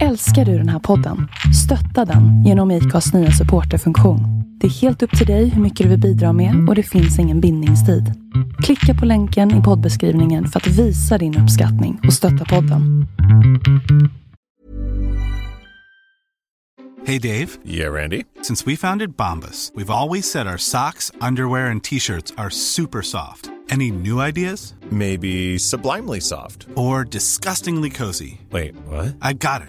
Älskar du den här podden? Stötta den genom IKAs nya supporterfunktion. Det är helt upp till dig hur mycket du vill bidra med och det finns ingen bindningstid. Klicka på länken i poddbeskrivningen för att visa din uppskattning och stötta podden. Hey Dave, Yeah, Randy. since we founded Bombus, we've always said our socks, underwear, and t-shirts are super soft. Any new ideas? Maybe sublimely soft. Or disgustingly cozy? Wait, what? I got it.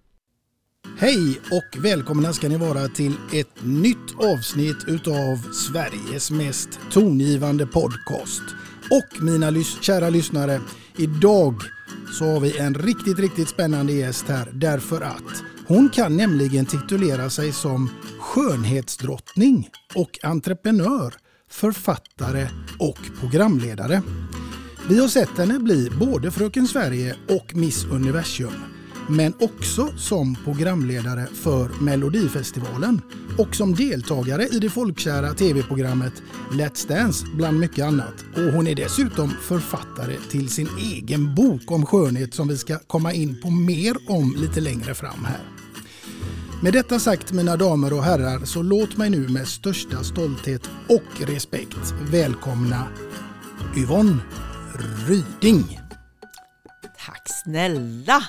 Hej och välkomna ska ni vara till ett nytt avsnitt utav Sveriges mest tongivande podcast. Och mina lys- kära lyssnare, idag så har vi en riktigt, riktigt spännande gäst här därför att hon kan nämligen titulera sig som skönhetsdrottning och entreprenör, författare och programledare. Vi har sett henne bli både Fröken Sverige och Miss Universum men också som programledare för Melodifestivalen och som deltagare i det folkkära tv-programmet Let's Dance bland mycket annat. Och hon är dessutom författare till sin egen bok om skönhet som vi ska komma in på mer om lite längre fram här. Med detta sagt mina damer och herrar så låt mig nu med största stolthet och respekt välkomna Yvonne Ryding. Tack snälla!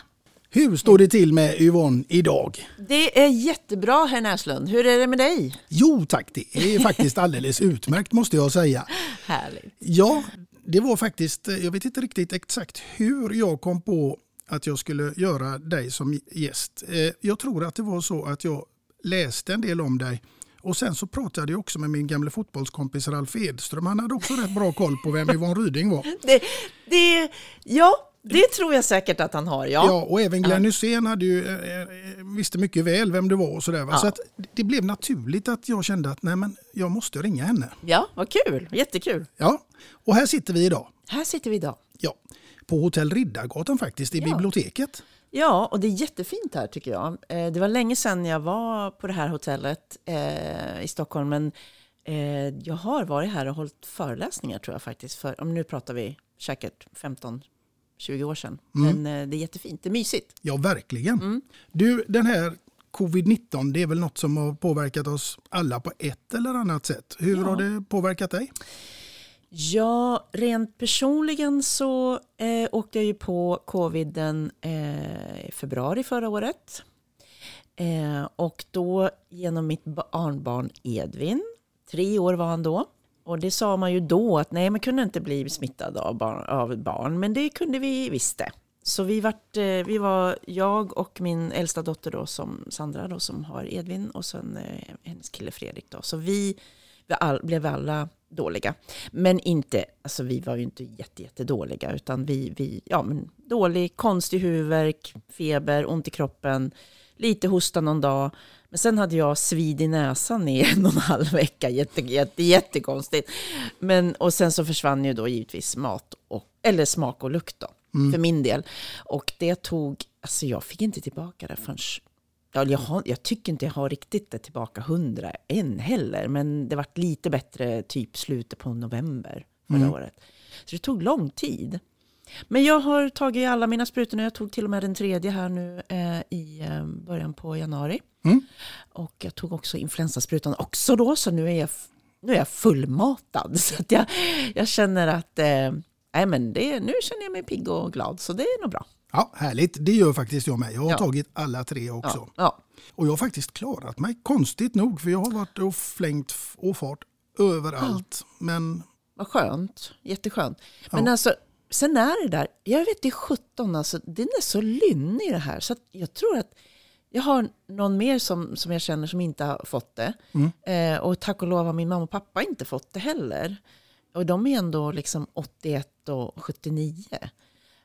Hur står det till med Yvonne idag? Det är jättebra herr Näslund. Hur är det med dig? Jo tack, det är faktiskt alldeles utmärkt måste jag säga. Härligt. Ja, det var faktiskt, jag vet inte riktigt exakt hur jag kom på att jag skulle göra dig som gäst. Eh, Jag tror att det var så att jag läste en del om dig och sen så pratade jag också med min gamla fotbollskompis Ralf Edström. Han hade också rätt bra koll på vem Yvonne Ryding var. Det, det, ja, det tror jag säkert att han har. Ja, Ja, och även Glenn Hysén hade ju, eh, eh, visste mycket väl vem du var och sådär. va. Ja. Så att det blev naturligt att jag kände att nej, men jag måste ringa henne. ja vad kul. Jättekul. Ja, och här sitter vi idag. Här sitter vi idag. Ja, på Hotell Riddargatan faktiskt, i Ja. biblioteket. Ja, och det är jättefint här tycker jag. Eh, Det var länge sedan jag var på det här hotellet eh, i Stockholm, men eh, jag har varit här och hållit föreläsningar tror jag faktiskt. För, om nu pratar vi säkert 15-20 år sedan. Men eh, det är jättefint, det är mysigt. Ja, verkligen. Mm. Du, den här covid-19, det är väl något som har påverkat oss alla på ett eller annat sätt. Hur Ja. har det påverkat dig? Ja, rent personligen så eh, åkte jag ju på coviden eh, i februari förra året. Eh, och då genom mitt barnbarn Edvin, tre år var han då. Och det sa man ju då att nej, man kunde inte bli smittad av barn, av barn men det kunde vi visst det. Så vi, vart, eh, vi var jag och min äldsta dotter då, som Sandra då, som har Edvin och sen eh, hennes kille Fredrik då. Så vi, vi all, blev alla dåliga. Men inte, alltså vi var ju inte jätte, jättedåliga utan vi, vi, ja men dålig, konstig huvudvärk, feber, ont i kroppen, lite hosta någon dag. Men sen hade jag svid i näsan i en och en halv vecka, jätte, jätte, jättekonstigt. Men, och sen så försvann ju då givetvis mat, och, eller smak och lukt då, för min del. Och det tog, alltså jag fick inte tillbaka det förrän Ja, jag, har, jag tycker inte jag har riktigt det tillbaka hundra än heller, men det vart lite bättre typ slutet på november förra året. Så det tog lång tid. Men jag har tagit alla mina sprutor nu. Jag tog till och med den tredje här nu eh, i eh, början på januari. Mm. Och jag tog också influensasprutan också då, så nu är jag, nu är jag fullmatad. Så att jag, jag känner att eh, nej, men det, nu känner jag mig pigg och glad, så det är nog bra. Ja, härligt. Det gör faktiskt jag med. Jag har Ja. tagit alla tre också. Ja, ja. Och jag har faktiskt klarat mig konstigt nog för jag har varit och flängt och fart överallt. Men Vad skönt, jätteskönt. Men Ja. alltså, sen är det där, jag vet det är 17, alltså, den är så lynnig det här. Så jag tror att jag har någon mer som, som jag känner som inte har fått det. Eh, och tack och lov har min mamma och pappa inte fått det heller. Och de är ändå liksom 81 och 79.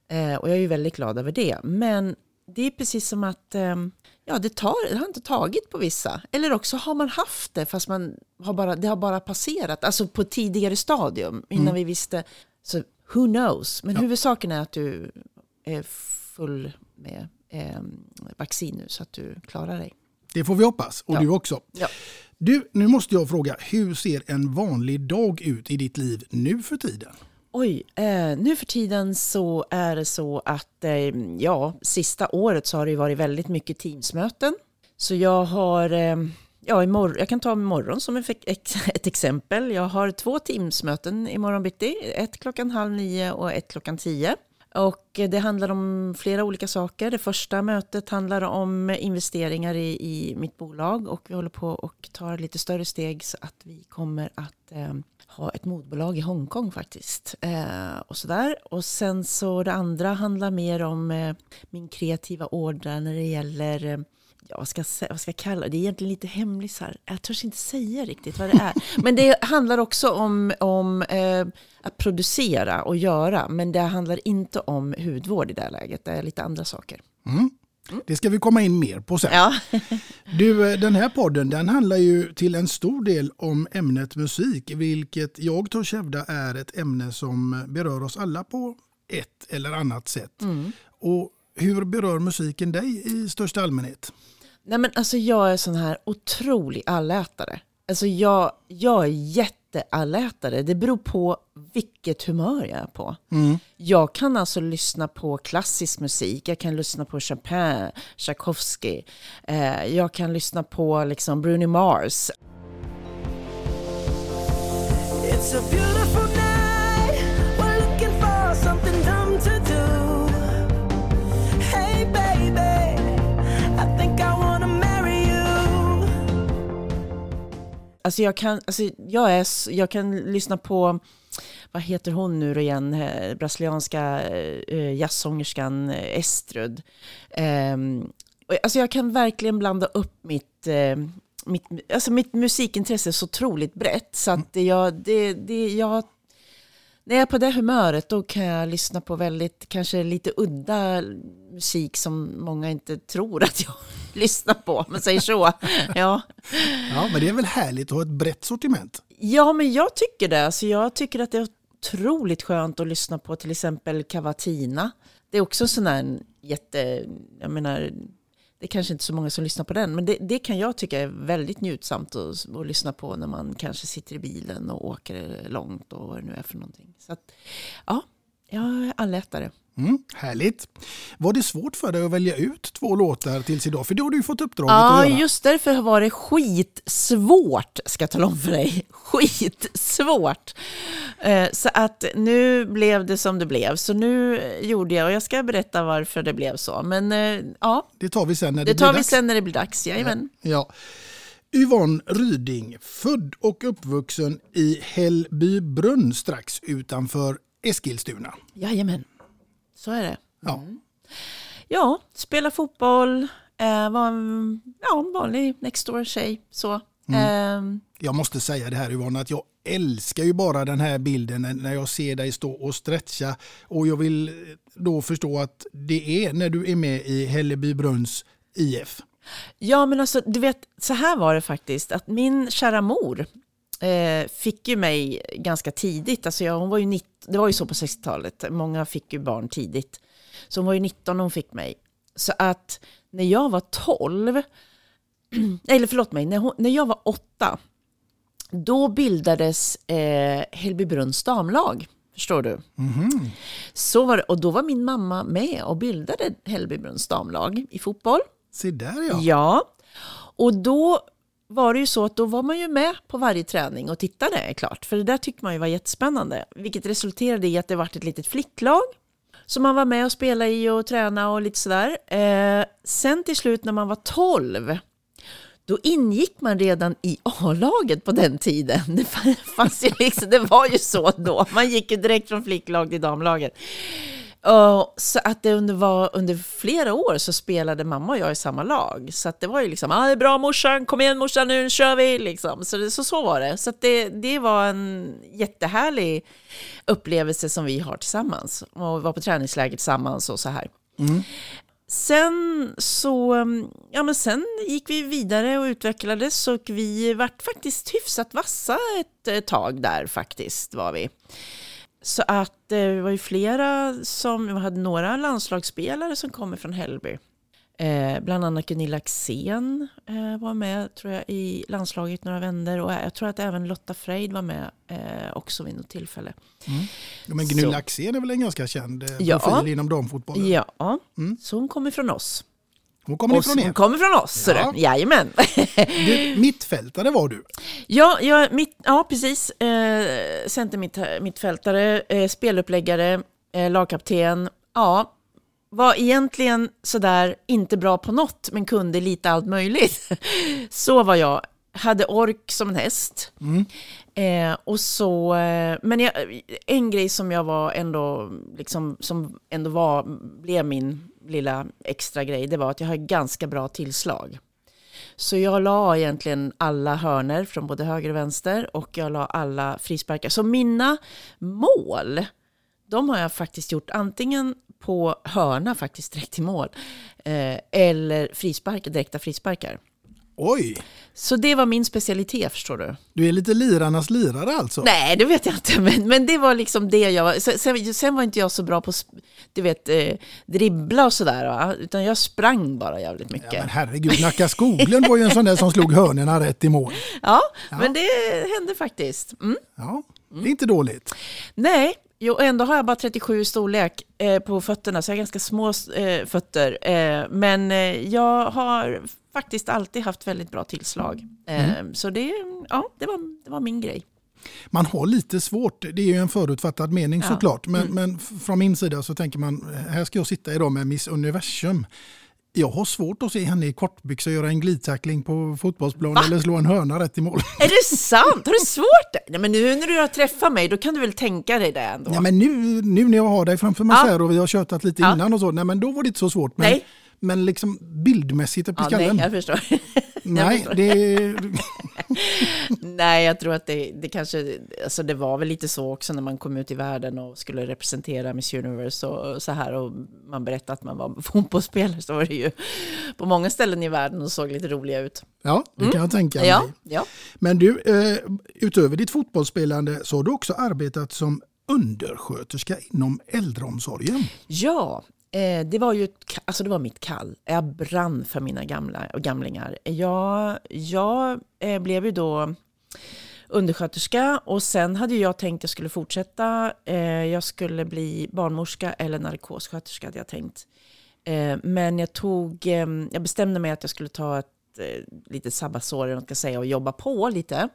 Eh, och jag är ju väldigt glad över det. Men det är precis som att ehm, ja, det, tar, det har inte tagit på vissa. Eller också har man haft det fast man har bara, det har bara passerat. Alltså på ett tidigare stadium innan vi visste. Så who knows. Men huvudsaken är att du är full med ehm, vaccin nu så att du klarar dig. det får vi hoppas. Och Ja. du också. Ja. Du, nu måste jag fråga, hur ser en vanlig dag ut i ditt liv nu för tiden? Oj, eh, nu för tiden så är det så att eh, ja, sista året så har det varit väldigt mycket teamsmöten. Så jag har, eh, ja imorgon, jag kan ta imorgon som ett, exempel. Jag har två teamsmöten imorgon bitti, ett klockan halv nio och ett klockan tio. Och det handlar om flera olika saker. Det första mötet handlar om investeringar i, i mitt bolag och vi håller på och tar lite större steg så att vi kommer att eh, ha ett modbolag i Hongkong faktiskt. Eh, och sådär. Och sen så det andra handlar mer om eh, min kreativa order när det gäller eh, Ja, vad ska, vad ska jag kalla det? Det är egentligen lite hemlisar. Jag törs inte säga riktigt vad det är. Men det handlar också om, om eh, att producera och göra. Men det handlar inte om hudvård i det här läget. Det är lite andra saker. Det ska vi komma in mer på sen. Ja, Du, eh, den här podden den handlar ju till en stor del om ämnet musik, vilket jag törs hävda är ett ämne som berör oss alla på ett eller annat sätt. Och hur berör musiken dig i största allmänhet? Nej men alltså jag är sån här otrolig allätare. Alltså jag, jag är jätteallätare. Det beror på vilket humör jag är på. Jag kan alltså lyssna på klassisk musik. Jag kan lyssna på Chopin, Tchaikovsky. Eh, jag kan lyssna på liksom Bruno Mars. It's a beautiful night. Alltså jag kan, alltså jag, är, jag kan lyssna på, vad heter hon nu igen, eh, brasilianska eh, jazzsångerskan eh, Estrud. Och alltså jag kan verkligen blanda upp mitt, eh, mitt, alltså mitt musikintresse så otroligt brett. Så att det, jag, det, det, jag, när jag är på det humöret då kan jag lyssna på väldigt, kanske lite udda musik som många inte tror att jag lyssnar på, men säger så. Ja. Ja, men det är väl härligt att ha ett brett sortiment? Ja, men jag tycker det. Alltså, jag tycker att det är otroligt skönt att lyssna på till exempel Cavatina. Det är också en sån där jätte, jag menar, det är kanske inte så många som lyssnar på den, men det, det kan jag tycka är väldigt njutsamt att, att lyssna på när man kanske sitter i bilen och åker långt och vad det nu är för någonting. Så att, ja, jag är allätare. Mm, härligt. Var det svårt för dig att välja ut två låtar tills idag? För det har du fått uppdraget Ja, att göra. just därför har det skitsvårt, ska jag tala om för dig. Skitsvårt. Eh, Så att nu blev det som det blev. Så nu gjorde jag, och jag ska berätta varför det blev så. Men eh, ja, Det tar vi sen när det, det tar blir vi dags. sen när det blir dags. Jajamän. Ja. Yvonne Ryding, född och uppvuxen i Hällbybrunn strax utanför Eskilstuna. Jajamän, så är det. Ja. Ja, spela fotboll, eh, var en ja, vanlig next door tjej. Så. Ehm, Jag måste säga det här Yvonne, att jag älskar ju bara den här bilden när- jag ser dig stå och stretcha. Och jag vill då förstå att det är när du är med i Hällebybrunns IF. Ja, men alltså, du vet, så här var det faktiskt. Att min kära mor eh, fick ju mig ganska tidigt. Alltså jag, hon var ju 19, det var ju så på 60-talet. Många fick ju barn tidigt. Så hon var ju 19 när hon fick mig. Så att när jag var 12, eller förlåt mig, när, hon, när jag var 8, då bildades eh, Hällbybrunns damlag. Förstår du? Så var det, och då var min mamma med och bildade Hällbybrunns damlag i fotboll. Se där ja. Ja, och då var det ju så att då var man ju med på varje träning och tittade klart. För det där tyckte man ju var jättespännande. Vilket resulterade i att det vart ett litet flicklag som man var med och spelade i och tränade och lite sådär. Eh, sen till slut när man var 12 då ingick man redan i A-laget på den tiden. Det fanns ju liksom, det var ju så då. Man gick ju direkt från flicklag till damlaget. Och så att det under, var, under flera år så spelade mamma och jag i samma lag. Så att det var ju liksom, ah, det är bra morsan, kom igen morsan nu kör vi. Liksom. Så, det, så så var det. Så att det, det var en jättehärlig upplevelse som vi har tillsammans. Och var på träningsläger tillsammans och så här. Sen så, ja men sen gick vi vidare och utvecklades och vi vart faktiskt hyfsat vassa ett tag där faktiskt var vi. Så att eh, det var ju flera som, vi hade några landslagsspelare som kommer från Hällby. Eh, bland annat Gunilla Axén eh, var med tror jag i landslaget några vändor och jag tror att även Lotta Freid var med eh, också vid något tillfälle. Ja, Men Gunilla. Axén är väl en ganska känd eh, Ja. profil inom damfotbollen? Ja, så hon kommer från oss. Hon kommer Och ifrån hon er. kommer från oss, Ja. ja. jajamän. Du, mittfältare var du. Ja, ja, mitt, ja precis. Eh, center mitt, mittfältare, eh, speluppläggare, eh, lagkapten. Ja, var egentligen sådär inte bra på något, men kunde lite allt möjligt. Så var jag. Hade ork som en häst. Eh, och så, eh, men jag, en grej som jag var ändå, liksom, som ändå var, blev min lilla extra grej, det var att jag har ganska bra tillslag. Så jag la egentligen alla hörner från både höger och vänster och jag la alla frisparkar. Så mina mål, de har jag faktiskt gjort antingen på hörna faktiskt direkt i mål eh, eller frispark, direkta frisparkar. Oj, Så det var min specialitet förstår du. du är lite lirarnas lirare alltså. Nej, det vet jag inte, men, men det var liksom det jag var. Sen, sen, var inte jag så bra på du vet, eh, dribbla och sådär, utan jag sprang bara jävligt mycket. Ja, men herregud, Nacka Skoglund var ju en sån där som slog hörnerna rätt i mål. Ja, men det hände faktiskt. Mm. Ja, det är inte dåligt. Nej, jo, ändå har jag bara 37 i storlek eh, på fötterna, så jag har ganska små eh, fötter. Eh, men eh, jag har faktiskt alltid haft väldigt bra tillslag. Eh, Så det, ja, det, var, det var min grej. Man har lite svårt, det är ju en förutfattad mening Ja. såklart, men, men f- från min sida så tänker man, här ska jag sitta idag med Miss Universum. Jag har svårt att se henne i kortbyxor göra en glidtackling på fotbollsplan eller slå en hörna rätt i mål. Är det sant? Har du svårt det? Nej, men nu när du har träffat mig, då kan du väl tänka dig det ändå? Ja, men nu, nu när jag har dig framför mig Ja. så här och vi har tjötat lite Ja. innan och så, nej men då var det inte så svårt. Men, Nej. Men liksom bildmässigt upp i ja, nej, skallen. jag förstår. nej, förstår. det, Nej, jag tror att det, det kanske, alltså det var väl lite så också när man kom ut i världen och skulle representera Miss Universe och så här och man berättade att man var fotbollsspelare så var det ju på många ställen i världen och såg lite roliga ut. ja, det kan jag tänka mig. Ja, ja. Men du, eh, utöver ditt fotbollsspelande så har du också arbetat som undersköterska inom äldreomsorgen. Ja, eh, det var ju ett, alltså det var mitt kall. Jag brann för mina gamla gamlingar. Jag, jag eh, blev ju då undersköterska och sen hade jag tänkt att jag skulle fortsätta. Eh, jag skulle bli barnmorska eller narkossköterska hade jag tänkt. Eh, men jag tog, eh, jag bestämde mig att jag skulle ta ett eh, litet sabbatsår eller vad man ska säga och jobba på lite.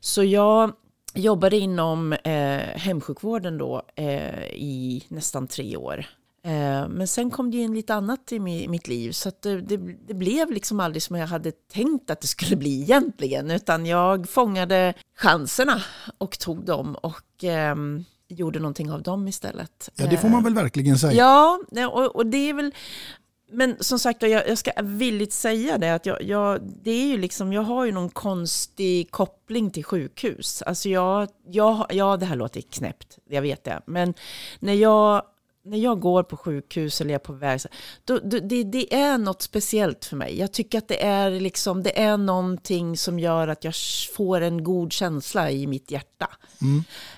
Så jag jobbade inom eh, hemsjukvården då eh, i nästan tre år. Eh, men sen kom det in lite annat i mi- mitt liv så att det, det, det blev liksom aldrig som jag hade tänkt att det skulle bli egentligen utan jag fångade chanserna och tog dem och ehm, gjorde någonting av dem istället. Ja, det får man väl verkligen säga. Ja, och, och det är väl men som sagt, jag, jag ska villigt säga det, att jag, jag, det är ju liksom, jag har ju någon konstig koppling till sjukhus. Alltså jag, jag, ja, det här låter knäppt, jag vet det. Men när jag, när jag går på sjukhus eller är på väg, då, då, det, det är något speciellt för mig. Jag tycker att det är, liksom, det är någonting som gör att jag får en god känsla i mitt hjärta.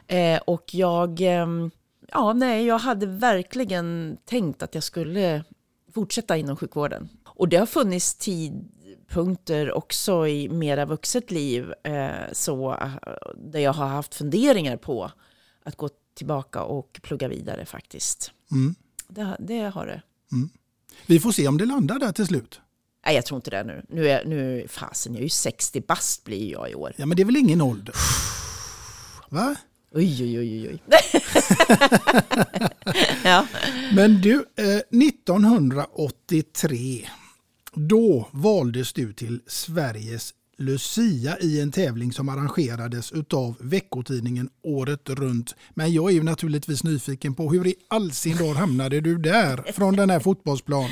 Eh, och jag, ehm, ja, nej, jag hade verkligen tänkt att jag skulle fortsätta inom sjukvården. Och det har funnits tidpunkter också i mera vuxet liv eh, så, eh, där jag har haft funderingar på att gå tillbaka och plugga vidare faktiskt. Mm. Det, det har det. Vi får se om det landar där till slut. Nej, jag tror inte det nu. Nu är, nu, fasen, jag är ju 60 bast blir jag i år. Ja, men det är väl ingen ålder? Va? Oj, oj, oj, oj. ja. Men du, eh, 1983, då valdes du till Sveriges Lucia i en tävling som arrangerades av veckotidningen Året Runt. Men jag är ju naturligtvis nyfiken på hur i all sin dar hamnade du där från den här fotbollsplan?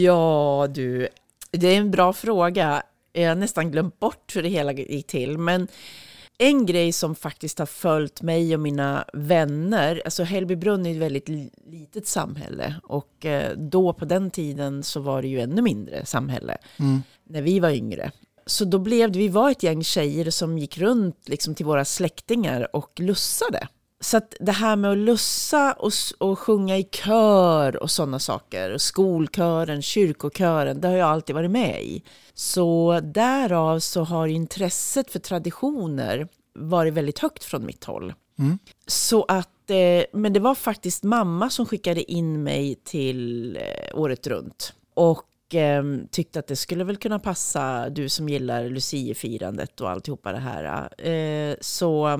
Ja, du. Det är en bra fråga. Jag har nästan glömt bort hur det hela gick till. Men en grej som faktiskt har följt mig och mina vänner, alltså Hällbybrunn är ett väldigt li- litet samhälle och eh, då på den tiden så var det ju ännu mindre samhälle när vi var yngre. Så då blev det, vi var ett gäng tjejer som gick runt liksom till våra släktingar och lussade. Så att det här med att lussa och, och sjunga i kör och sådana saker, skolkören, kyrkokören, det har jag alltid varit med i. Så därav så har intresset för traditioner varit väldigt högt från mitt håll. Så att, eh, men det var faktiskt mamma som skickade in mig till eh, Året Runt. Och eh, tyckte att det skulle väl kunna passa du som gillar Luciefirandet och alltihopa det här. Eh, så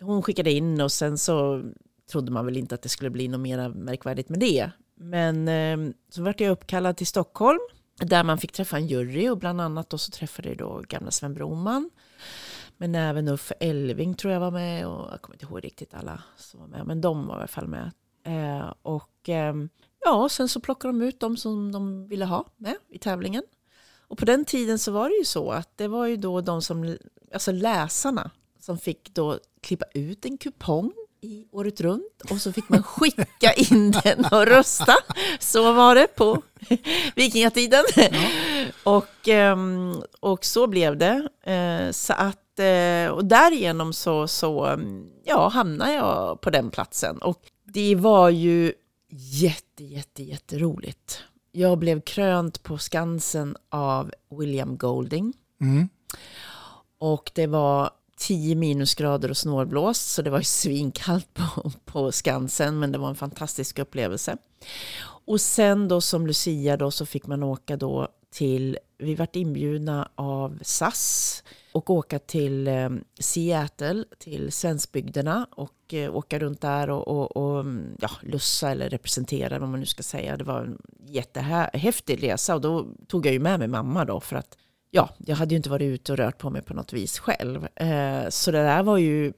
hon skickade in och sen så trodde man väl inte att det skulle bli något mer märkvärdigt med det. Men eh, så vart jag uppkallad till Stockholm där man fick träffa en jury och bland annat då så träffade jag då gamla Sven Broman. Men även Uffe Elving tror jag var med och jag kommer inte ihåg riktigt alla som var med. Men de var i alla fall med. Eh, och eh, ja, sen så plockade de ut de som de ville ha med i tävlingen. Och på den tiden så var det ju så att det var ju då de som, alltså läsarna som fick då klippa ut en kupong i året runt och så fick man skicka in den och rösta. Så var det på vikingatiden. Och, ehm, och så blev det. Eh, Så att, eh, och därigenom så, så ja, hamnade jag på den platsen. Och det var ju jätte, jätte, jätteroligt. Jag blev krönt på Skansen av William Golding. Mm. Och det var 10 minusgrader och snålblåst, så det var ju svinkallt på, på Skansen, men det var en fantastisk upplevelse. Och sen då som Lucia då så fick man åka då till, vi vart inbjudna av SAS och åka till eh, Seattle, till svenskbygderna och eh, åka runt där och, och, och mm, ja, lussa eller representera vad man nu ska säga. Det var en jättehäftig resa och då tog jag ju med mig mamma då för att ja, jag hade ju inte varit ute och rört på mig på något vis själv. Eh, så det där var ju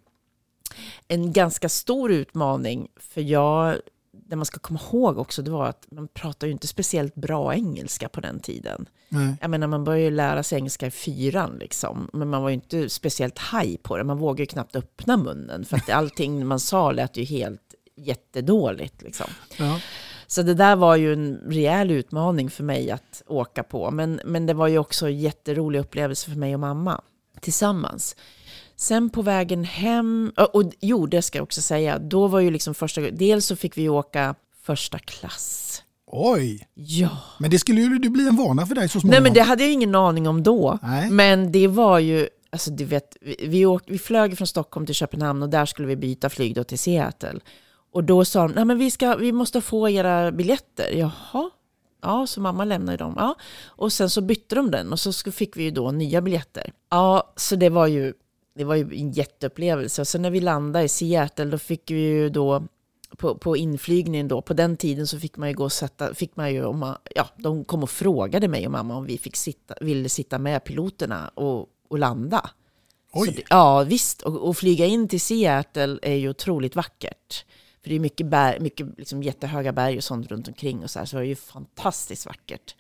en ganska stor utmaning för jag, det man ska komma ihåg också, det var att man pratar ju inte speciellt bra engelska på den tiden. Nej. Jag menar, man började ju lära sig engelska i fyran liksom, men man var ju inte speciellt haj på det. Man vågade ju knappt öppna munnen för att allting man sa lät ju helt jättedåligt liksom. Ja. Så det där var ju en rejäl utmaning för mig att åka på. Men, men det var ju också en jätterolig upplevelse för mig och mamma tillsammans. Sen på vägen hem, och, och jo det ska jag också säga, då var ju liksom första dels så fick vi åka första klass. Oj, Ja. men det skulle ju bli en vana för dig så småningom. Nej men det hade jag ingen aning om då. Nej. Men det var ju, alltså du vet, vi, vi, åkte, vi flög från Stockholm till Köpenhamn och där skulle vi byta flyg då till Seattle. Och då sa de, nej men vi, ska, vi måste få era biljetter. Jaha, ja så mamma lämnade dem. Ja. Och sen så bytte de den och så fick vi ju då nya biljetter. Ja, så det var ju, det var ju en jätteupplevelse. Och sen när vi landade i Seattle då fick vi ju då på, på inflygningen då, på den tiden så fick man ju gå och sätta, fick man ju, om man, ja, de kom och frågade mig och mamma om vi fick sitta, ville sitta med piloterna och, och landa. Oj. Så ja, visst. Och, och flyga in till Seattle är ju otroligt vackert. För det är mycket, berg, mycket liksom jättehöga berg och sånt runt omkring och så här, så det var ju fantastiskt vackert.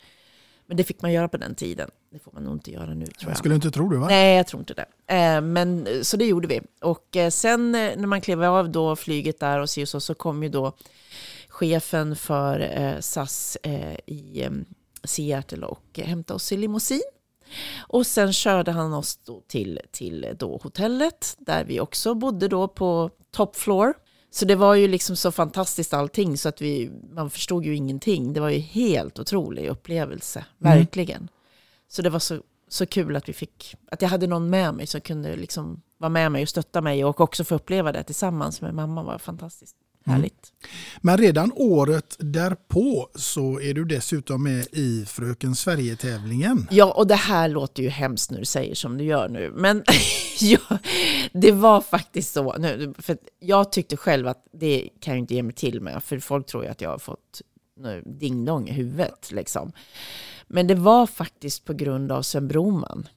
Men det fick man göra på den tiden. Det får man nog inte göra nu tror jag. Jag skulle inte tro det va? Nej, jag tror inte det. Eh, men, så det gjorde vi. Och eh, sen eh, när man klev av då flyget där och så, så kom ju då chefen för eh, SAS eh, i eh, Seattle och hämtade oss i limousin. Och sen körde han oss då till, till då hotellet där vi också bodde då på top floor. Så det var ju liksom så fantastiskt allting så att vi, man förstod ju ingenting. Det var ju helt otrolig upplevelse, verkligen. Så det var så, så kul att vi fick, att jag hade någon med mig som kunde liksom vara med mig och stötta mig och också få uppleva det tillsammans med mamma var fantastiskt härligt. Men redan året därpå så är du dessutom med i Fröken Sverige-tävlingen. Ja, och det här låter ju hemskt när du säger som du gör nu. Men ja, det var faktiskt så. Nu, för jag tyckte själv att det kan jag inte ge mig till med. För folk tror ju att jag har fått nu, ding-dong i huvudet. Liksom. Men det var faktiskt på grund av Sven Broman.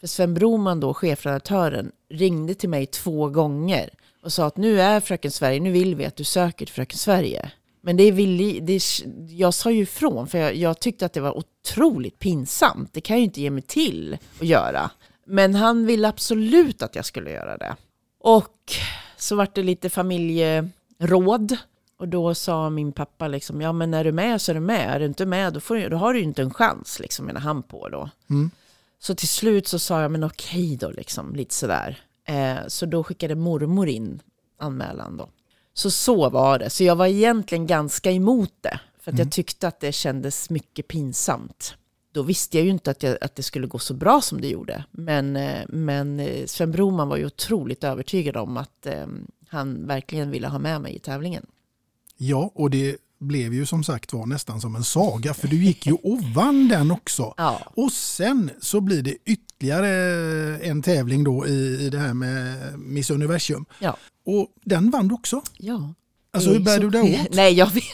För Sven Broman, då, chefredaktören, ringde till mig två gånger och sa att nu är Fröken Sverige, nu vill vi att du söker till Fröken Sverige. Men det ville, det, jag sa ju ifrån, för jag, jag tyckte att det var otroligt pinsamt. Det kan jag ju inte ge mig till att göra. Men han ville absolut att jag skulle göra det. Och så vart det lite familjeråd. Och då sa min pappa liksom, ja men är du med så är du med. Är du inte med då, får du, då har du ju inte en chans, liksom, menar han på då. Mm. Så till slut så sa jag, men okej då, liksom, lite sådär. Eh, så då skickade mormor in anmälan då. Så så var det. Så jag var egentligen ganska emot det. För att Mm. jag tyckte att det kändes mycket pinsamt. Då visste jag ju inte att, jag, att det skulle gå så bra som det gjorde. Men, eh, men eh, Sven Broman var ju otroligt övertygad om att eh, han verkligen ville ha med mig i tävlingen. Ja, och det blev ju som sagt var nästan som en saga för du gick ju och vann den också. Ja. Och sen så blir det ytterligare en tävling då i, i det här med Miss Universum. Ja. Och den vann du också. Ja. Alltså hur bär Så- du dig åt? Nej, jag vet,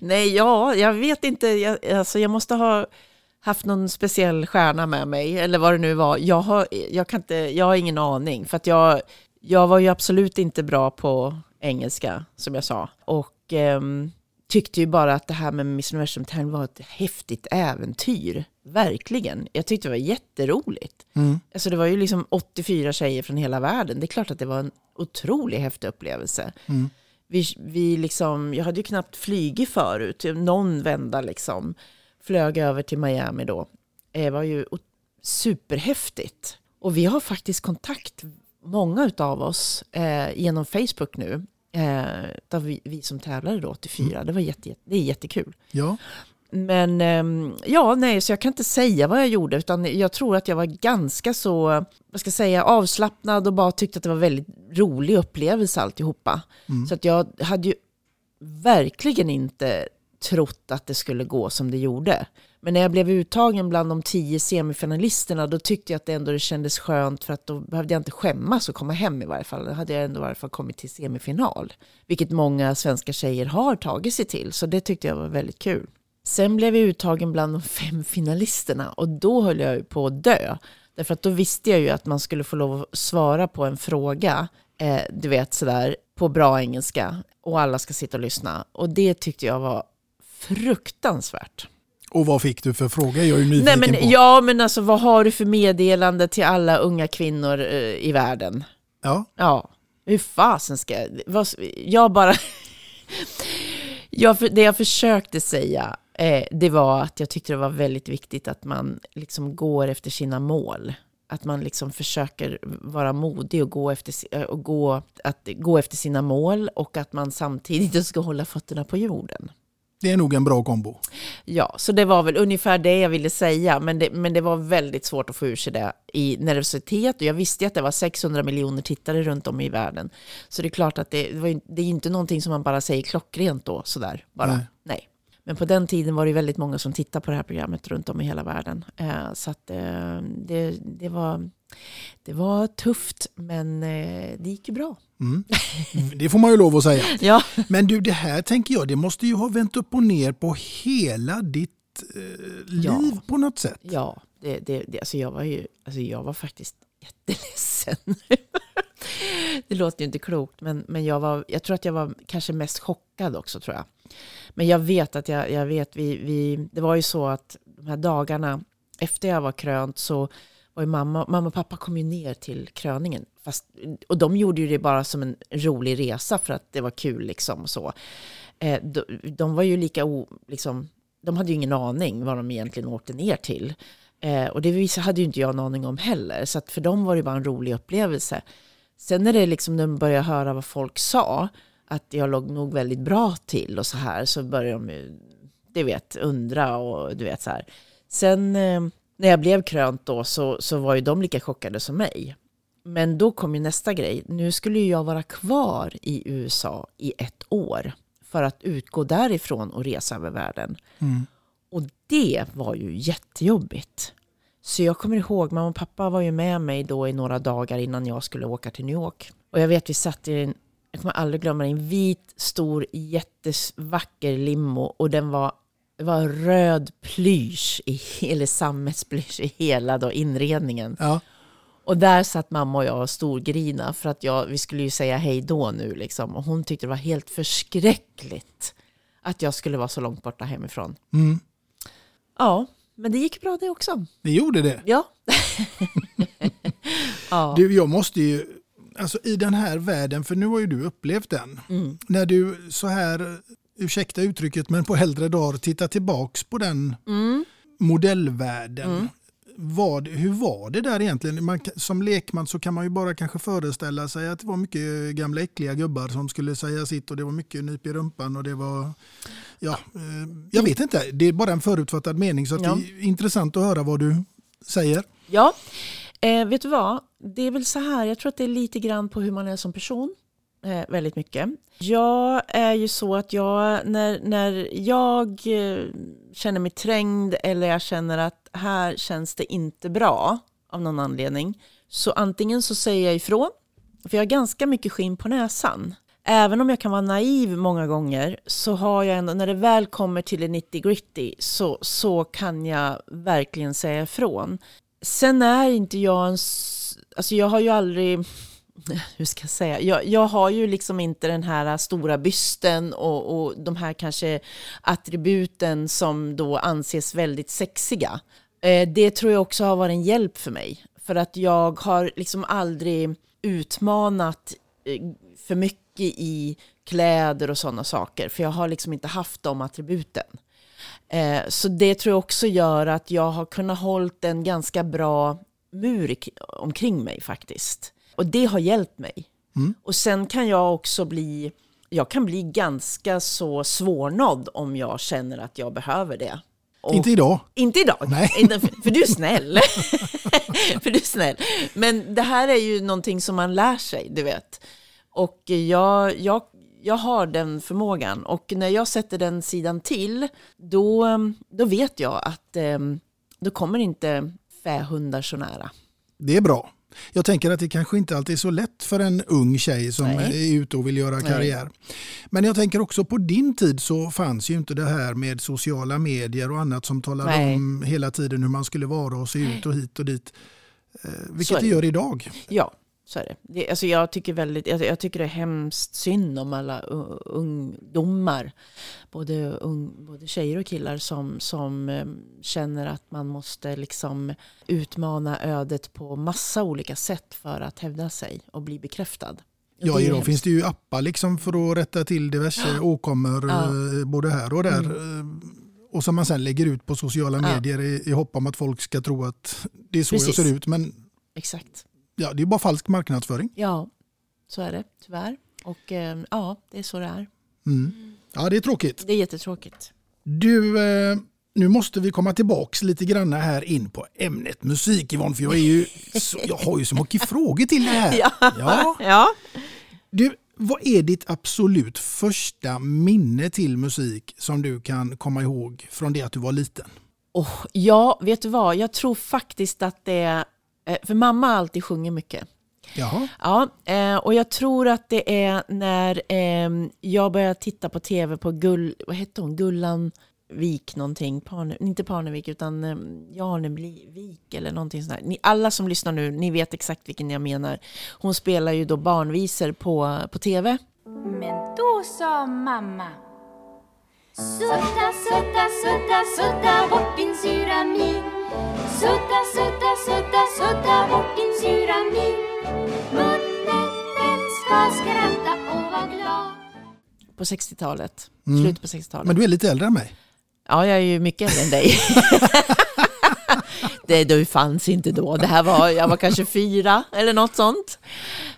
nej ja, jag vet inte. Jag, alltså, jag måste ha haft någon speciell stjärna med mig, eller vad det nu var. Jag har, jag kan inte, jag har ingen aning, för att jag, jag var ju absolut inte bra på engelska, som jag sa. Och ehm, tyckte ju bara att det här med Miss Universum var ett häftigt äventyr. Verkligen. Jag tyckte det var jätteroligt. Mm. Alltså det var ju liksom 84 tjejer från hela världen. Det är klart att det var en otroligt häftig upplevelse. Mm. Vi, vi liksom, jag hade ju knappt flygit förut. Någon vända liksom. Flög över till Miami då. Det var ju superhäftigt. Och vi har faktiskt kontakt, många av oss, eh, genom Facebook nu. Eh, vi, vi som tävlade då 84. Det, var jätte, det är jättekul. Ja. Men ehm, ja, nej, så jag kan inte säga vad jag gjorde, utan jag tror att jag var ganska så, vad ska jag säga, avslappnad och bara tyckte att det var väldigt rolig upplevelse alltihopa. Så att jag hade ju verkligen inte trott att det skulle gå som det gjorde. Men när jag blev uttagen bland de tio semifinalisterna, då tyckte jag att det ändå det kändes skönt för att då behövde jag inte skämmas och komma hem i varje fall. Då hade jag ändå i varje fall kommit till semifinal. Vilket många svenska tjejer har tagit sig till, så det tyckte jag var väldigt kul. Sen blev jag uttagen bland de fem finalisterna och då höll jag ju på att dö. Därför att då visste jag ju att man skulle få lov att svara på en fråga, eh, du vet sådär, på bra engelska. Och alla ska sitta och lyssna. Och det tyckte jag var fruktansvärt. Och vad fick du för fråga? Jag är ju Nej, på. men, ja, men alltså vad har du för meddelande till alla unga kvinnor eh, i världen? Ja. Ja, hur fasen ska jag... Vad, jag bara... jag, det jag försökte säga, eh, det var att jag tyckte det var väldigt viktigt att man liksom går efter sina mål. Att man liksom försöker vara modig och gå efter, eh, och gå, att gå efter sina mål och att man samtidigt ska hålla fötterna på jorden. Det är nog en bra kombo. Ja, så det var väl ungefär det jag ville säga, men det, men det var väldigt svårt att få ur sig det i nervositet. Och jag visste att det var 600 miljoner tittare runt om i världen. Så det är klart att det, var, det är inte någonting som man bara säger klockrent då, sådär. Bara. Nej. Nej. Men på den tiden var det väldigt många som tittade på det här programmet runt om i hela världen. Eh, så att eh, det, det, var, det var tufft, men eh, det gick ju bra. Mm. Det får man ju lov att säga. Ja. Men du, det här tänker jag, det måste ju ha vänt upp och ner på hela ditt eh, liv Ja. på något sätt. Ja, det, det, det, alltså jag var ju, alltså jag var faktiskt jätteledsen. det låter ju inte klokt, men, men jag, var, jag tror att jag var kanske mest chockad också tror jag. Men jag vet att jag, jag vet, vi, vi, det var ju så att de här dagarna efter jag var krönt så var ju mamma, mamma och pappa kom ju ner till kröningen. Fast, och de gjorde ju det bara som en rolig resa för att det var kul liksom och så. Eh, de, de var ju lika o, liksom, de hade ju ingen aning vad de egentligen åkte ner till. Eh, och det hade ju inte jag en aning om heller. Så att för dem var det bara en rolig upplevelse. Sen när det liksom, när de började höra vad folk sa, att jag låg nog väldigt bra till och så här, så började de ju, du vet, undra och du vet så här. Sen eh, när jag blev krönt då så, så var ju de lika chockade som mig. Men då kom ju nästa grej. Nu skulle jag vara kvar i USA i ett år för att utgå därifrån och resa över världen. Och det var ju jättejobbigt. Så jag kommer ihåg, mamma och pappa var ju med mig då i några dagar innan jag skulle åka till New York. Och jag vet vi satt i en, jag kommer aldrig glömma det, en vit, stor, jättevacker limo och den var, det var röd plysch, i, eller sammetsplysch i hela då inredningen. Ja. Och där satt mamma och jag och storgrina för att jag, vi skulle ju säga hej då nu liksom. Och hon tyckte det var helt förskräckligt att jag skulle vara så långt borta hemifrån. Mm. Ja, men det gick bra det också. Det gjorde det. Ja. ja. Du, jag måste ju, alltså i den här världen, för nu har ju du upplevt den. Mm. När du så här, ursäkta uttrycket, men på äldre dagar tittar tillbaks på den Mm. modellvärlden. Vad, hur var det där egentligen? Man, som lekman så kan man ju bara kanske föreställa sig att det var mycket gamla äckliga gubbar som skulle säga sitt och det var mycket nyp i rumpan och det var... Ja, eh, jag vet inte, det är bara en förutfattad mening så att Ja. det är intressant att höra vad du säger. Ja, eh, vet du vad? Det är väl så här, jag tror att det är lite grann på hur man är som person. Eh, väldigt mycket. Jag är ju så att jag, när, när jag eh, känner mig trängd eller jag känner att här känns det inte bra av någon anledning. Så antingen så säger jag ifrån, för jag har ganska mycket skinn på näsan. Även om jag kan vara naiv många gånger så har jag ändå, när det väl kommer till det 90 gritty så, så kan jag verkligen säga ifrån. Sen är inte jag en, alltså jag har ju aldrig, hur ska jag säga, jag, jag har ju liksom inte den här stora bysten och, och de här kanske attributen som då anses väldigt sexiga. Eh, det tror jag också har varit en hjälp för mig. För att jag har liksom aldrig utmanat eh, för mycket i kläder och sådana saker. För jag har liksom inte haft de attributen. Eh, så det tror jag också gör att jag har kunnat hålla en ganska bra mur omkring mig faktiskt. Och det har hjälpt mig. Och sen kan jag också bli, jag kan bli ganska så svårnådd om jag känner att jag behöver det. Och- Inte idag. inte idag, Nej. För, för du är snäll. för du är snäll. Men det här är ju någonting som man lär sig, du vet. Och jag, jag, jag har den förmågan. Och när jag sätter den sidan till, då, då vet jag att eh, då kommer inte fähundar så nära. Det är bra. Jag tänker att det kanske inte alltid är så lätt för en ung tjej som Nej. är ute och vill göra Nej. karriär. Men jag tänker också på din tid så fanns ju inte det här med sociala medier och annat som talade Nej. om hela tiden hur man skulle vara och se ut och hit och dit. Eh, vilket det. gör idag. Ja, så är det. det alltså jag, tycker väldigt, jag, jag tycker det är hemskt synd om alla ungdomar, både, ung, både tjejer och killar som, som eh, känner att man måste liksom utmana ödet på massa olika sätt för att hävda sig och bli bekräftad. Ja, idag finns det ju appar liksom för att rätta till diverse åkommor Ja. Mm. eh, både här och där. Eh, Och som man sen lägger ut på sociala Ja. medier i, i hopp om att folk ska tro att det är så Precis. jag ser ut. Men Exakt. Ja, det är bara falsk marknadsföring. Ja, så är det tyvärr. Och eh, ja, det är så det är. Mm. Ja, det är tråkigt. Det är jättetråkigt. Du, eh, nu måste vi komma tillbaks lite grann här in på ämnet musik Yvonne, för jag, är ju så, jag har ju så mycket frågor till det här. Ja. Ja. ja. Du, vad är ditt absolut första minne till musik som du kan komma ihåg från det att du var liten? Oh, ja, vet du vad? Jag tror faktiskt att det För mamma har alltid sjungit mycket. Jaha, Ja, eh, och jag tror att det är när eh, jag började titta på tv på Gull... Vad hette hon? Gullan... Parnevik någonting, Parne, inte Parnevik utan eh, Janevik eller någonting sånt där. Ni, alla som lyssnar nu, ni vet exakt vilken jag menar. Hon spelar ju då barnvisor på, på tv. Men då sa mamma Sudda, sudda, sudda, sudda bort din sura min Sudda, sudda, sudda, sudda bort din sura min Munnen den ska skratta och vara glad På 60-talet, Mm. slutet på 60-talet. Men du är lite äldre än mig. Ja, jag är ju mycket äldre än dig. det du fanns inte då. Det här var, jag var kanske fyra eller något sånt.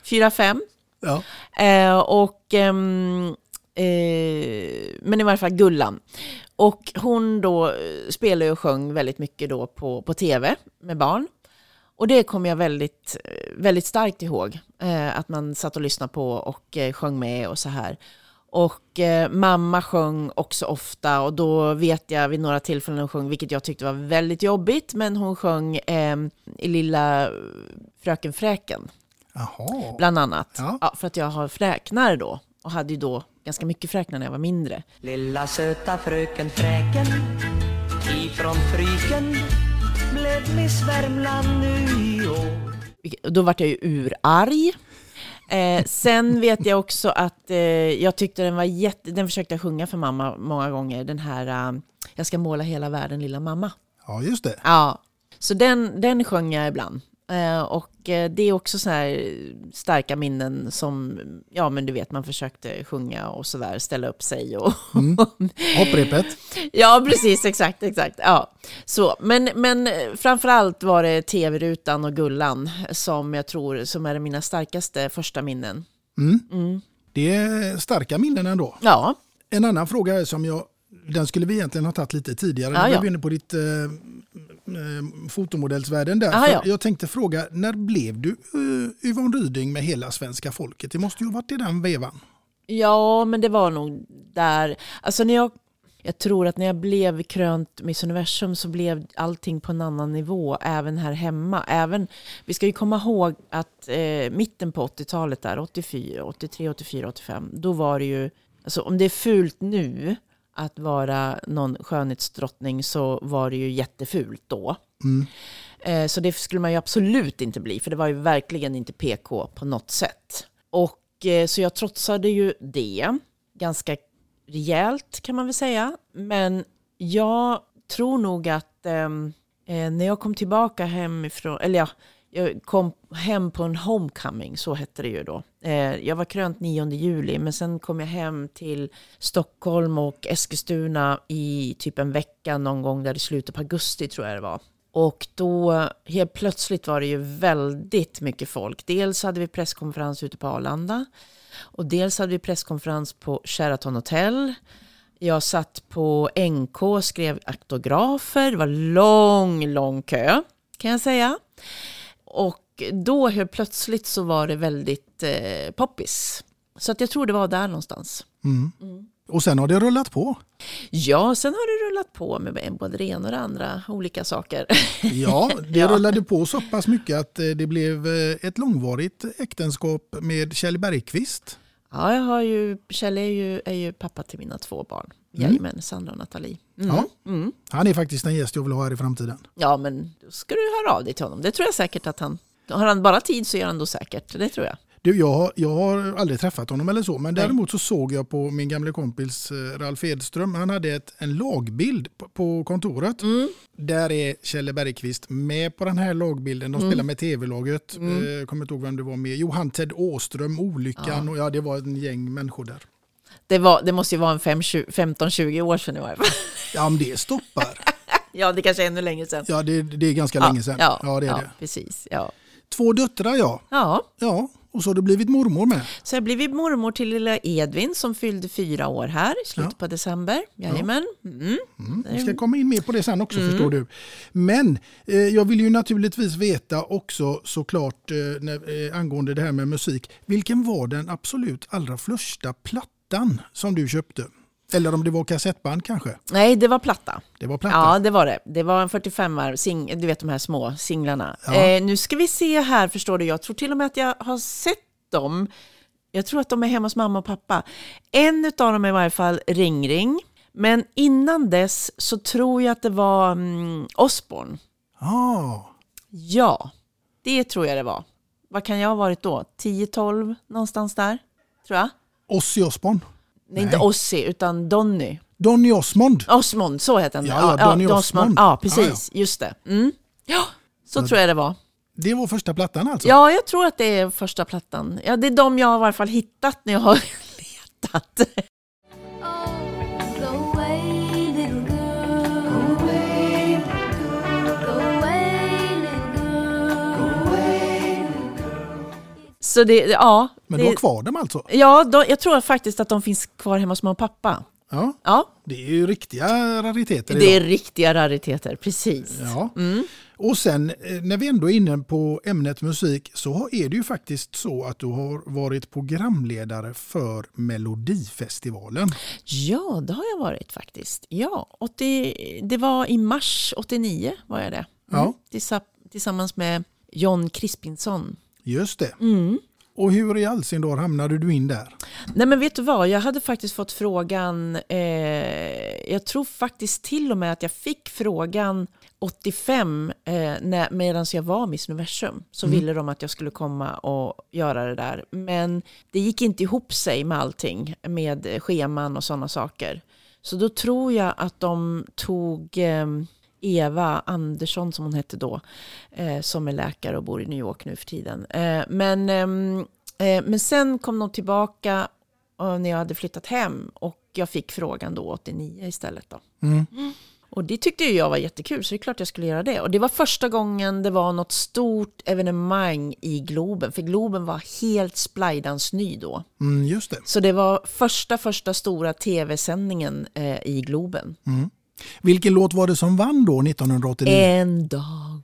Fyra, fem. Ja. Eh, och, ehm, eh, men i varje fall Gullan. Och hon då eh, spelade och sjöng väldigt mycket då på, på tv med barn. Och det kommer jag väldigt, eh, väldigt starkt ihåg. Eh, att man satt och lyssnade på och eh, sjöng med och så här. Och eh, mamma sjöng också ofta och då vet jag vid några tillfällen hon sjöng, vilket jag tyckte var väldigt jobbigt, men hon sjöng eh, i lilla Fröken Fräken Jaha. bland annat. Ja. Ja. för att jag har fräknar då och hade ju då ganska mycket fräknar när jag var mindre. Lilla söta fröken Fräken ifrån Fryken blev Miss Värmland nu i år. Då vart jag ju urarg. Eh, sen vet jag också att eh, jag tyckte den var jätte... Den försökte jag sjunga för mamma många gånger. Den här eh, Jag ska måla hela världen lilla mamma. Ja, just det. Ja, så den, den sjöng jag ibland. Eh, och eh, det är också så här starka minnen som, ja men du vet, man försökte sjunga och sådär, ställa upp sig och... Hopprepet. ja, precis, exakt, exakt. Ja. Så, men, men framförallt var det tv-rutan och Gullan som jag tror som är mina starkaste första minnen. Mm. Det är starka minnen ändå. Ja, En annan fråga som jag, den skulle vi egentligen ha tagit lite tidigare. Ja, Nu ja. var vi inne på ditt eh, eh, fotomodellsvärlden där. För ja. Jag tänkte fråga, när blev du uh, Yvonne Ryding med hela svenska folket? Det måste ju ha varit i den vevan. Ja, men det var nog där. Alltså när jag, jag tror att när jag blev krönt Miss Universum så blev allting på en annan nivå, även här hemma. Även, vi ska ju komma ihåg att eh, mitten på 80-talet där, 84, 83, 84, 85, då var det ju, alltså om det är fult nu att vara någon skönhetsdrottning så var det ju jättefult då. Eh, Så det skulle man ju absolut inte bli, för det var ju verkligen inte PK på något sätt. Och eh, så jag trotsade ju det ganska rejält kan man väl säga. Men jag tror nog att ehm, eh, när jag kom tillbaka hemifrån, eller ja, jag kom hem på en homecoming, så hette det ju då. Eh, jag var krönt 9 juli, men sen kom jag hem till Stockholm och Eskilstuna i typ en vecka någon gång där i slutet på augusti tror jag det var. Och då helt plötsligt var det ju väldigt mycket folk. Dels hade vi presskonferens ute på Arlanda och dels hade vi presskonferens på Sheraton Hotel. Jag satt på NK och skrev aktografer. Det var lång, lång kö kan jag säga. Och då helt plötsligt så var det väldigt eh, poppis. Så att jag tror det var där någonstans. Och sen har det rullat på. Ja, sen har det rullat på med både det ena och det andra, olika saker. Ja, det Ja. rullade på så pass mycket att eh, det blev eh, ett långvarigt äktenskap med Kjell Bergqvist. Ja, jag har ju, Kjell är ju, är ju pappa till mina två barn. Jajamän, Sandra och Nathalie. Mm. Ja. Mm. Han är faktiskt en gäst jag vill ha här i framtiden. Ja, men då ska du höra av dig till honom. Det tror jag säkert att han... Har han bara tid så gör han då säkert. Det tror jag. Du, jag, har- jag har aldrig träffat honom eller så, men Nej. däremot så såg jag på min gamla kompis eh, Ralf Edström, han hade ett, en lagbild på, på kontoret. Mm. Där är Kjell Bergqvist med på den här lagbilden. De Mm. spelar med tv-laget. Eh, kommer inte ihåg vem det var med. Johan Ted Åström, Olyckan och ja, det var en gäng människor där. Det, var, det måste ju vara en fem- 15-20 år sedan i varje fall. Ja, men det stoppar. Ja, det kanske är ännu längre sedan. Ja, det, det är ganska länge sedan. Ja, Ja, det är ja, det. precis. Ja. Två döttrar, ja. ja, Ja, och så har du blivit mormor med. så jag blev mormor till lilla Edvin som fyllde fyra år här i slutet Ja. på december. Jajamän. Mm. Mm. Vi ska komma in mer på det sen också förstår du. Men eh, jag vill ju naturligtvis veta också såklart eh, när, eh, angående det här med musik. Vilken var den absolut allra första plattan som du köpte? Eller om det var kassettband kanske? Nej, det var platta. Det var platta. Ja, det var det. Det var en 45 sing du vet de här små singlarna. Ja. Eh, nu ska vi se här, förstår du. Jag tror till och med att jag har sett dem. Jag tror att de är hemma hos mamma och pappa. En av dem är i varje fall Ring Ring. Men innan dess så tror jag att det var mm, Osborne. Ah, Ja, det tror jag det var. Vad kan jag ha varit då? 10-12 någonstans där, tror jag. Ozzy Osbourne. Nej, inte Ozzy, utan Donny. Donny Osmond. Osmond, så heter han. Ja, ja, Donny Osmond. Ja, precis. Just det. Mm. Ja, så tror jag det var. Det var första plattan alltså? Ja, jag tror att det är första plattan. Ja, det är de jag har i alla fall hittat när jag har letat. Så det, ja. Men det, du har kvar dem alltså? Ja, de, jag tror faktiskt att de finns kvar hemma hos mamma och pappa. Ja, Ja, det är ju riktiga rariteter det är idag. riktiga rariteter, precis. Ja. Och sen eh, när vi ändå är inne på ämnet musik så är det ju faktiskt så att du har varit programledare för Melodifestivalen. Ja, det har jag varit faktiskt. Ja, 80, det var i mars 89 var jag det. Ja. Tillsa, tillsammans med John Crispinsson. Just det. Mm. Och hur i all sin dar hamnade du in där? Nej men vet du vad, jag hade faktiskt fått frågan, eh, jag tror faktiskt till och med att jag fick frågan 85 eh, medan jag var Miss Universum. Så ville de att jag skulle komma och göra det där. Men det gick inte ihop sig med allting, med scheman och sådana saker. Så då tror jag att de tog eh, Eva Andersson som hon hette då, eh, som är läkare och bor i New York nu för tiden. Eh, men, ehm, eh, men sen kom de tillbaka eh, när jag hade flyttat hem och jag fick frågan då 89 istället. Då. Mm. Och det tyckte jag var jättekul så det är klart jag skulle göra det. Och det var första gången det var något stort evenemang i Globen, för Globen var helt splajdans ny då. Mm, just det. Så det var första, första stora tv-sändningen eh, i Globen. Vilken låt var det som vann då 1989? En dag.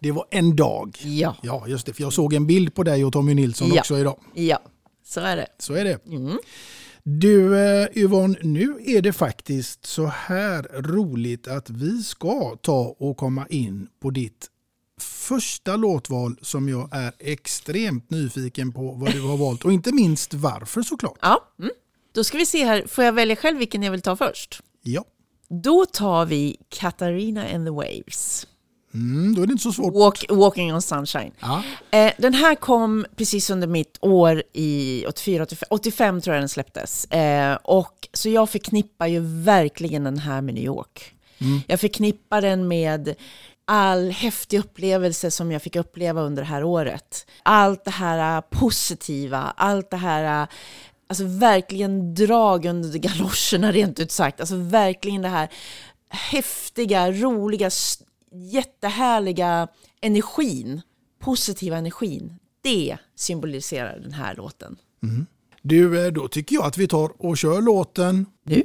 Det var En dag. Ja. Ja, just det. För jag såg en bild på dig och Tommy Nilsson Ja. också idag. Ja, så är det. Så är det. Mm. Du eh, Yvonne, nu är det faktiskt så här roligt att vi ska ta och komma in på ditt första låtval som jag är extremt nyfiken på vad du har valt och inte minst varför såklart. Ja, mm. Då ska vi se här, får jag välja själv vilken jag vill ta först? Ja, Då tar vi Katarina and the Waves. Mm, då är det inte så svårt. Walk, walking on sunshine. Ja. Eh, den här kom precis under mitt år i 84, 85, 85 tror jag den släpptes. Eh, och, så jag förknippar ju verkligen den här med New York. Jag förknippar den med all häftig upplevelse som jag fick uppleva under det här året. Allt det här eh, positiva, allt det här eh, Alltså verkligen drag under galoscherna rent ut sagt. Alltså verkligen det här häftiga, roliga, jättehärliga energin, positiva energin. Det symboliserar den här låten. Du, eh, då tycker jag att vi tar och kör låten. Nu.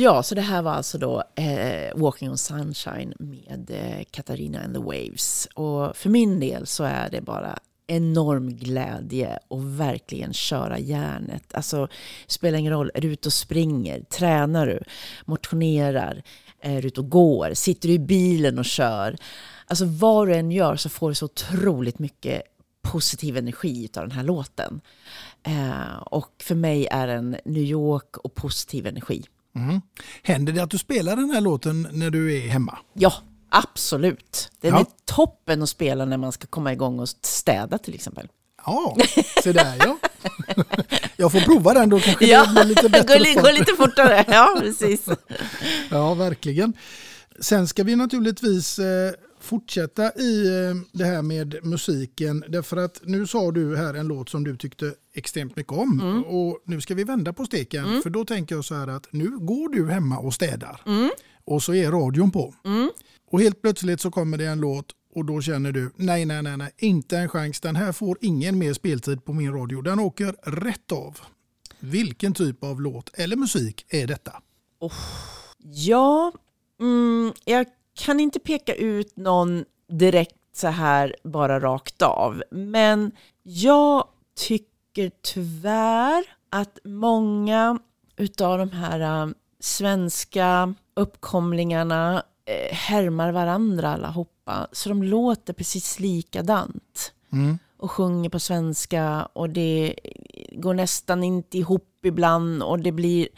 Ja, så det här var alltså då eh, Walking on Sunshine med eh, Katarina and the Waves. Och för min del så är det bara enorm glädje och verkligen köra järnet. Alltså, spelar ingen roll, är du ute och springer, tränar du, motionerar, är du ute och går, sitter du i bilen och kör. Alltså vad du än gör så får du så otroligt mycket positiv energi av den här låten. Eh, och för mig är den New York och positiv energi. Mm. Händer det att du spelar den här låten när du är hemma? Ja, absolut. Den Ja. är toppen att spela när man ska komma igång och städa till exempel. Ja, se där ja. Jag får prova den då kanske Ja, det blir lite bättre. gå, gå lite fortare. Ja, precis. Ja, verkligen. Sen ska vi naturligtvis eh, fortsätta i eh, det här med musiken. Därför att nu sa du här en låt som du tyckte extremt mycket om. Mm. Och nu ska vi vända på steken. För då tänker jag så här att nu går du hemma och städar. Mm. Och så är radion på. Och helt plötsligt så kommer det en låt och då känner du nej, nej, nej, nej, inte en chans. Den här får ingen mer speltid på min radio. Den åker rätt av. Vilken typ av låt eller musik är detta? Ja, mm, jag kan inte peka ut någon direkt så här bara rakt av. Men jag tycker tyvärr att många utav de här äh, svenska uppkomlingarna eh, härmar varandra allihopa. Så de låter precis likadant. Och sjunger på svenska och det går nästan inte ihop ibland och det blir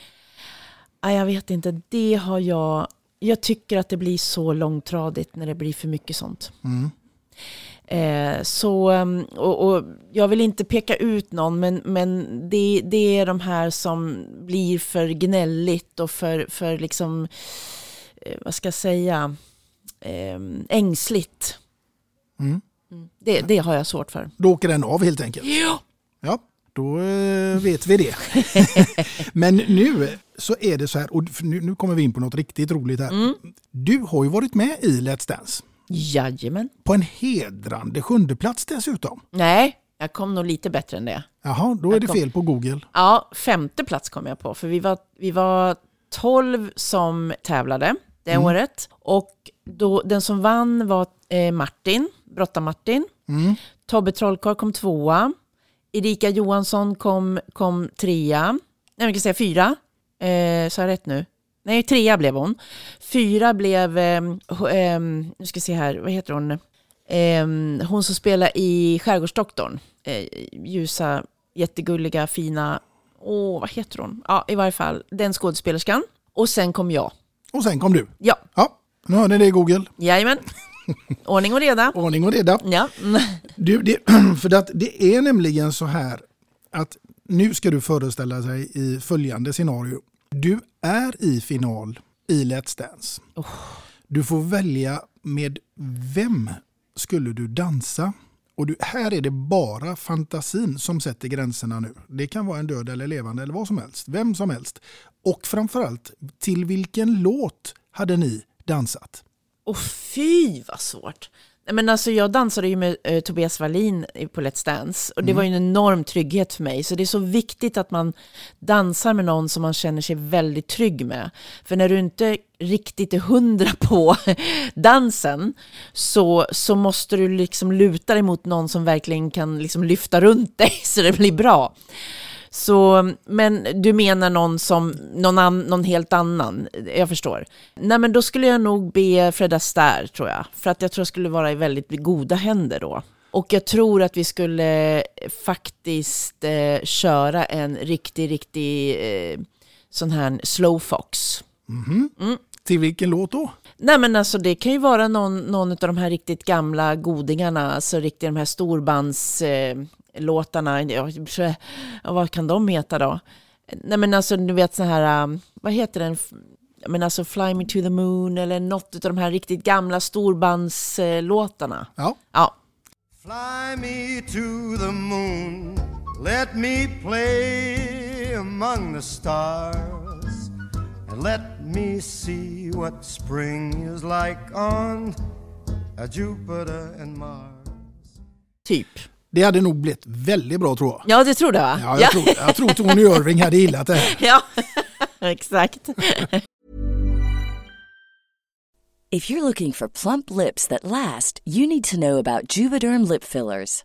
jag vet inte. Det har jag... Jag tycker att det blir så långtradigt när det blir för mycket sånt. Eh, så, um, och, och jag vill inte peka ut någon, men, men det, det är de här som blir för gnälligt och för, för liksom, eh, vad ska jag säga, eh, ängsligt. Mm. Mm. Det, det har jag svårt för. Då åker den av helt enkelt. Ja. Ja, då eh, vet vi det. Men nu så är det så här, och nu, nu kommer vi in på något riktigt roligt här. Mm. Du har ju varit med i Let's Dance. Jajamän. På en hedrande sjunde plats dessutom. Nej, jag kom nog lite bättre än det. Jaha, då är Jag det kom- fel på Google. Ja, femte plats kom jag på. För vi var, vi var 12 som tävlade det Mm. året. Och då, den som vann var eh, Martin, Brotta-Martin. Mm. Tobbe Trollkarl kom tvåa. Erika Johansson kom, kom trea. Nej, vi kan säga fyra. Eh, sa jag rätt nu? Nej, trea blev hon. Fyra blev, eh, eh, nu ska vi se här, vad heter hon? Eh, hon som spelar i Skärgårdsdoktorn. Eh, ljusa, jättegulliga, fina, åh, vad heter hon? Ja, i varje fall, den skådespelerskan. Och sen kom jag. Och sen kom du. Ja, Ja, nu hör ni det i Google. jajamän. Ordning och reda. Ordning och reda. Ja. Du, det, för att det är nämligen så här att nu ska du föreställa dig i följande scenario. Du är i final i Let's Dance. Du får välja med vem skulle du dansa? Och du, här är det bara fantasin som sätter gränserna nu. Det kan vara en död eller levande eller vad som helst. Vem som helst. Och framförallt, till vilken låt hade ni dansat? Och fy vad svårt. Men alltså, jag dansade ju med eh, Tobias Wallin på Let's Dance och det var ju en enorm trygghet för mig. Så det är så viktigt att man dansar med någon som man känner sig väldigt trygg med. För när du inte riktigt är hundra på dansen så, så måste du liksom luta dig mot någon som verkligen kan liksom lyfta runt dig så det blir bra. Så, men du menar någon som, någon, an, någon helt annan? Jag förstår. Nej men då skulle jag nog be Fred Astaire tror jag. För att jag tror jag skulle vara i väldigt goda händer då. Och jag tror att vi skulle faktiskt eh, köra en riktig, riktig eh, sån här slow fox. Till vilken låt då? Nej men alltså det kan ju vara någon, någon av de här riktigt gamla godingarna, alltså riktigt de här storbandslåtarna. Eh, låtarna. ja, vad kan de heta då? Nej men alltså du vet så här, um, vad heter den? Men alltså Fly Me To The Moon eller något av de här riktigt gamla storbandslåtarna. Ja. Ja. Fly me to the moon, let me play among the stars, and let me see what spring is like on a Jupiter and Mars. Typ. Det hade nog blivit väldigt bra tror jag. Ja det tror du va? Ja, jag, Tror, jag tror Tony Irving hade gillat det här. ja. Exakt. If you're looking for plump lips that last, you need to know about Juvederm lip fillers.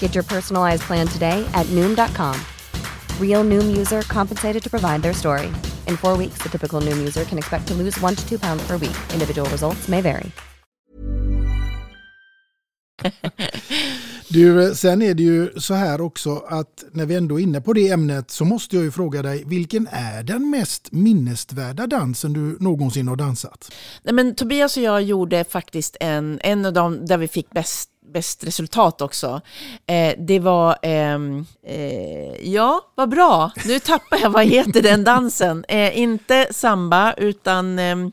Get your personalized plan today at Noom.com. Real Noom user compensated to provide their story. In four weeks, the typical Noom user can expect to lose one to two pounds per week. Individual results may vary. Du, sen är det ju så här också att när vi ändå är inne på det ämnet så måste jag ju fråga dig, vilken är den mest minnesvärda dansen du någonsin har dansat? Nej, men Tobias och jag gjorde faktiskt en, en av dem där vi fick bäst bäst resultat också. Eh, det var, ehm, eh, ja, vad bra. Nu tappar jag, vad heter den dansen? Eh, inte samba, utan... ehm,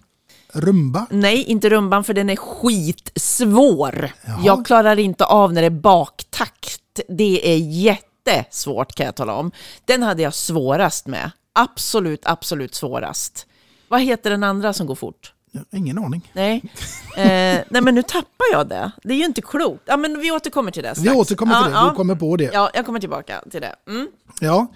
Rumba? Nej, inte rumban för den är skitsvår. Jag klarar inte av när det är baktakt. Det är jättesvårt kan jag tala om. Den hade jag svårast med. Absolut, absolut svårast. Vad heter den andra som går fort? Ingen aning. Nej. Eh, nej, men nu tappar jag det. Det är ju inte klokt. Ja, men vi återkommer till det Vi strax. återkommer till ja, det, du kommer på det. Ja, jag kommer tillbaka till det. Mm. Ja,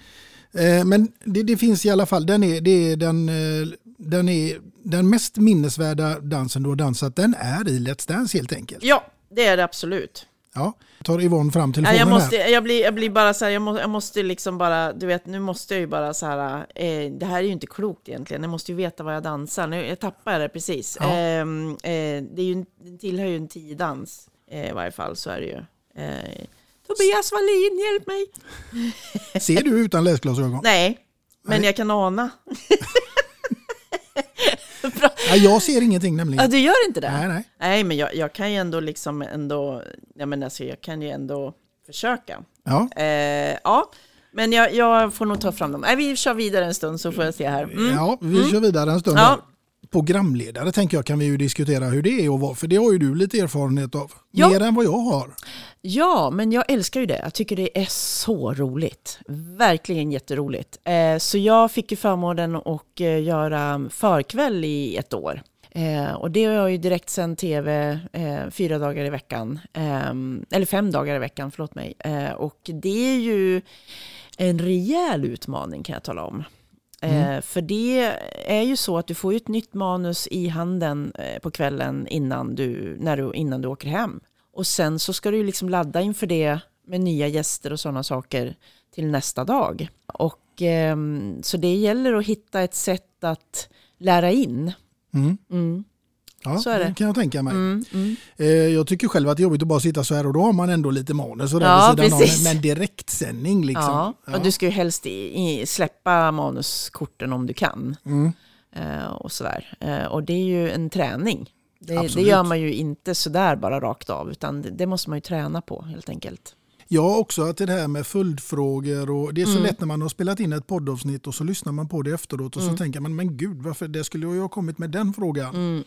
eh, men det, det finns i alla fall, den är, det är den, eh, den är den mest minnesvärda dansen du har dansat, den är i Let's Dance helt enkelt. Ja, det är det absolut. Ja, tar Yvonne fram Ja, telefonen jag, måste, här. jag, blir, jag blir bara så här, jag, må, jag måste liksom bara, du vet, nu måste jag ju bara så här, eh, det här är ju inte klokt egentligen, jag måste ju veta vad jag dansar. Nu, jag tappar det precis. Ja. Ehm, eh, det är ju, tillhör ju en tiodans, eh, i varje fall, så är det ju. Eh, Tobias Wallin, hjälp mig! Ser du utan läsglasögon? Nej, men Nej. jag kan ana. Ja, jag ser ingenting nämligen. Ja, du gör inte det? Nej, nej. Nej, men jag, jag kan ju ändå liksom ändå, ja men alltså jag kan ju ändå försöka. Ja. Eh, ja, Men jag, jag får nog ta fram dem. Nej, vi kör vidare en stund så får jag se här. Mm. Ja, vi kör vidare en stund. Ja. Programledare tänker jag kan vi ju diskutera hur det är att vara, för det har ju du lite erfarenhet av. Ja. Mer än vad jag har. Ja, men jag älskar ju det. Jag tycker det är så roligt. Verkligen jätteroligt. Eh, så jag fick ju förmånen att eh, göra förkväll i ett år. Eh, och det har jag ju direkt sen tv eh, fyra dagar i veckan. Eh, eller fem dagar i veckan, förlåt mig. Eh, och det är ju en rejäl utmaning kan jag tala om. Mm. Eh, för det är ju så att du får ett nytt manus i handen eh, på kvällen innan du, när du, innan du åker hem. Och sen så ska du ju liksom ladda inför det med nya gäster och sådana saker till nästa dag. Och ehm, så det gäller att hitta ett sätt att lära in. Mm. Mm. Ja, Så är det. kan jag tänka mig. Mm, mm. Eh, Jag tycker själv att det är jobbigt att bara sitta så här och då har man ändå lite manus och Ja, vid sidan precis. av. Men direktsändning liksom. Ja, och du ska ju helst i, i, släppa manuskorten om du kan. Mm. Eh, och sådär. Eh, och det är ju en träning. Det, det gör man ju inte sådär bara rakt av, utan det, det måste man ju träna på helt enkelt. Ja, också att det här med följdfrågor och det är så Mm. lätt när man har spelat in ett poddavsnitt och så lyssnar man på det efteråt och så Mm. tänker man men gud varför det skulle jag ha kommit med den frågan. Mm.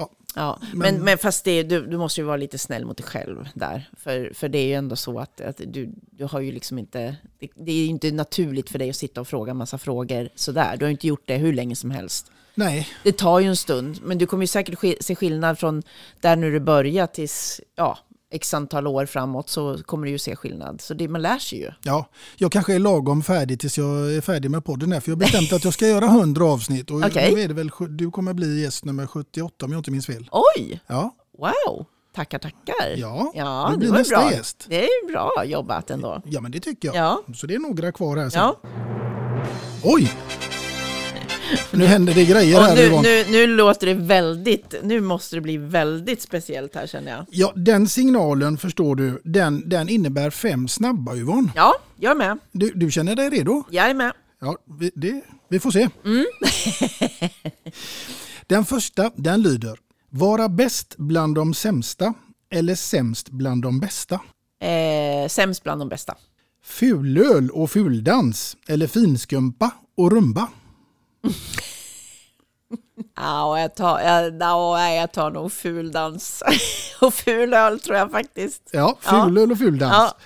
Ja, Ja, men, men- men, fast det, du, du måste ju vara lite snäll mot dig själv där. För, för det är ju ändå så att, att du, du har ju liksom inte... Det, det är ju inte naturligt för dig att sitta och fråga en massa frågor sådär. Du har ju inte gjort det hur länge som helst. Nej. Det tar ju en stund, men du kommer ju säkert se skillnad från där när du börjar tills ja, x antal år framåt så kommer du ju se skillnad. Så det, man lär sig ju. Ja, jag kanske är lagom färdig tills jag är färdig med podden här för jag har bestämt att jag ska göra 100 avsnitt och nu är det väl, du kommer bli gäst nummer 78 om jag inte minns fel. Oj! Ja, Wow! Tackar, tackar. Ja, ja det blir var nästa bra. gäst. Det är bra jobbat ändå. ja men det tycker jag. Ja. Så det är några kvar här sen. Ja. Oj! Nu händer det grejer Och här nu, Yvonne. nu, nu låter det väldigt, nu måste det bli väldigt speciellt här känner jag. Ja, den signalen förstår du, den, den innebär fem snabba Yvonne. Ja, jag är med. Du, du känner dig redo? Jag är med. Ja, vi, det, vi får se. Mm. Den första, den lyder. Vara bäst bland de sämsta eller sämst bland de bästa? Eh, sämst bland de bästa. Fulöl och fuldans eller finskumpa och rumba? Ja, jag tar, jag, ja, jag tar nog fuldans och fulöl tror jag faktiskt. Ja, fulöl och fuldans. Ja.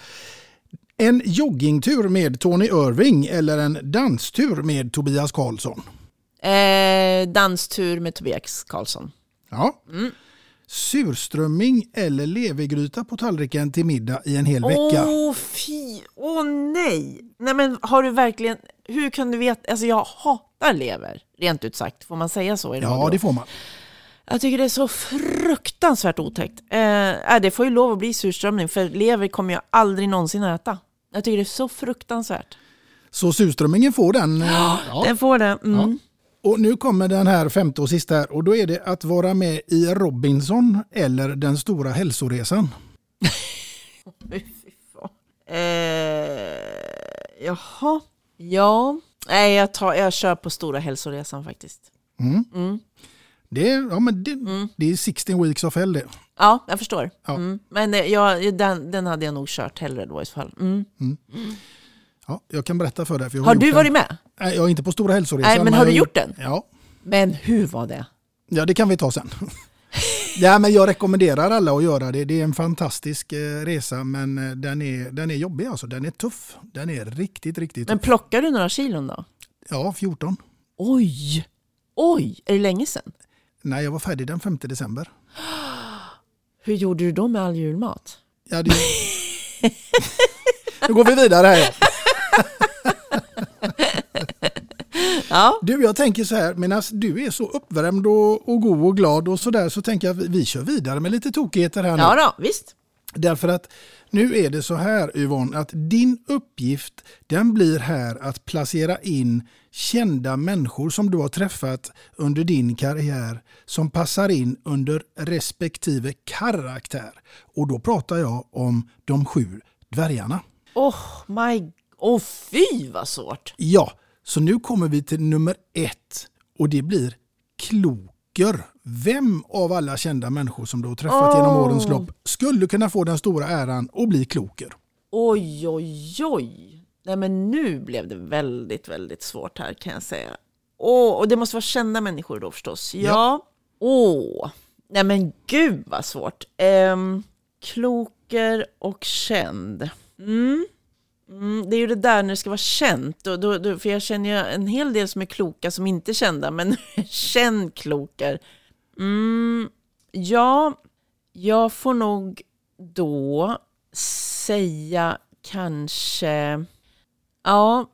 En joggingtur med Tony Irving eller en danstur med Tobias Karlsson? Eh, danstur med Tobias Karlsson. Ja. Mm. Surströmming eller levergryta på tallriken till middag i en hel vecka? Åh fy, åh nej! Nej men har du verkligen, hur kan du veta, alltså jag hatar lever, rent ut sagt. Får man säga så i Ja, det får man. Jag tycker det är så fruktansvärt otäckt. Eh, äh, det får ju lov att bli surströmming, för lever kommer jag aldrig någonsin äta. Jag tycker det är så fruktansvärt. Så surströmmingen får den? eh, Ja, Den får det. Mm. Och nu kommer den här femte och sista här och då är det att vara med i Robinson eller Den stora hälsoresan. Eh, jaha, ja. Nej, jag, tar, jag kör på stora hälsoresan faktiskt. Mm. Mm. Det, är, ja, men det, det är 16 weeks of hell det. Ja, jag förstår. Ja. Mm. Men eh, jag, den, den hade jag nog kört hellre då i så fall. Mm. Ja, jag kan berätta för dig. För Har du varit med? Nej, jag är inte på stora hälsoresan. Nej, men har du gjort den? Ja. Men hur var det? ja, det kan vi ta sen. ja, men jag rekommenderar alla att göra det. Det är en fantastisk eh, resa men eh, den är, den är jobbig alltså. Den är tuff. Den är riktigt, riktigt Men tuff. plockar du några kilon då? Ja, 14. Oj! Oj, är det länge sedan? Nej, jag var färdig den 5 december. Hur gjorde du då med all julmat? Ja, det... nu går vi vidare här. Ja. Du, jag tänker så här, medan du är så uppvärmd och, och god och glad och så där så tänker jag att vi, vi kör vidare med lite tokigheter här nu. Ja då, visst. Därför att nu är det så här Yvonne, att din uppgift den blir här att placera in kända människor som du har träffat under din karriär som passar in under respektive karaktär. Och då pratar jag om de sju dvärgarna. Oh my... Oh, fy vad svårt! Ja, så nu kommer vi till nummer ett och det blir Kloker. Vem av alla kända människor som du har träffat genom Åh. årens lopp skulle kunna få den stora äran att bli Kloker? Oj, oj, oj. nej men nu blev det väldigt, väldigt svårt här kan jag säga. Åh, och det måste vara kända människor då förstås. Ja. Åh, nej men gud vad svårt. Um, kloker och känd. Mm. Mm, det är ju det där när det ska vara känt. Och då, då, för jag känner ju en hel del som är kloka som inte är kända. Men känd klokar. Mm, ja, jag får nog då säga kanske... Ja.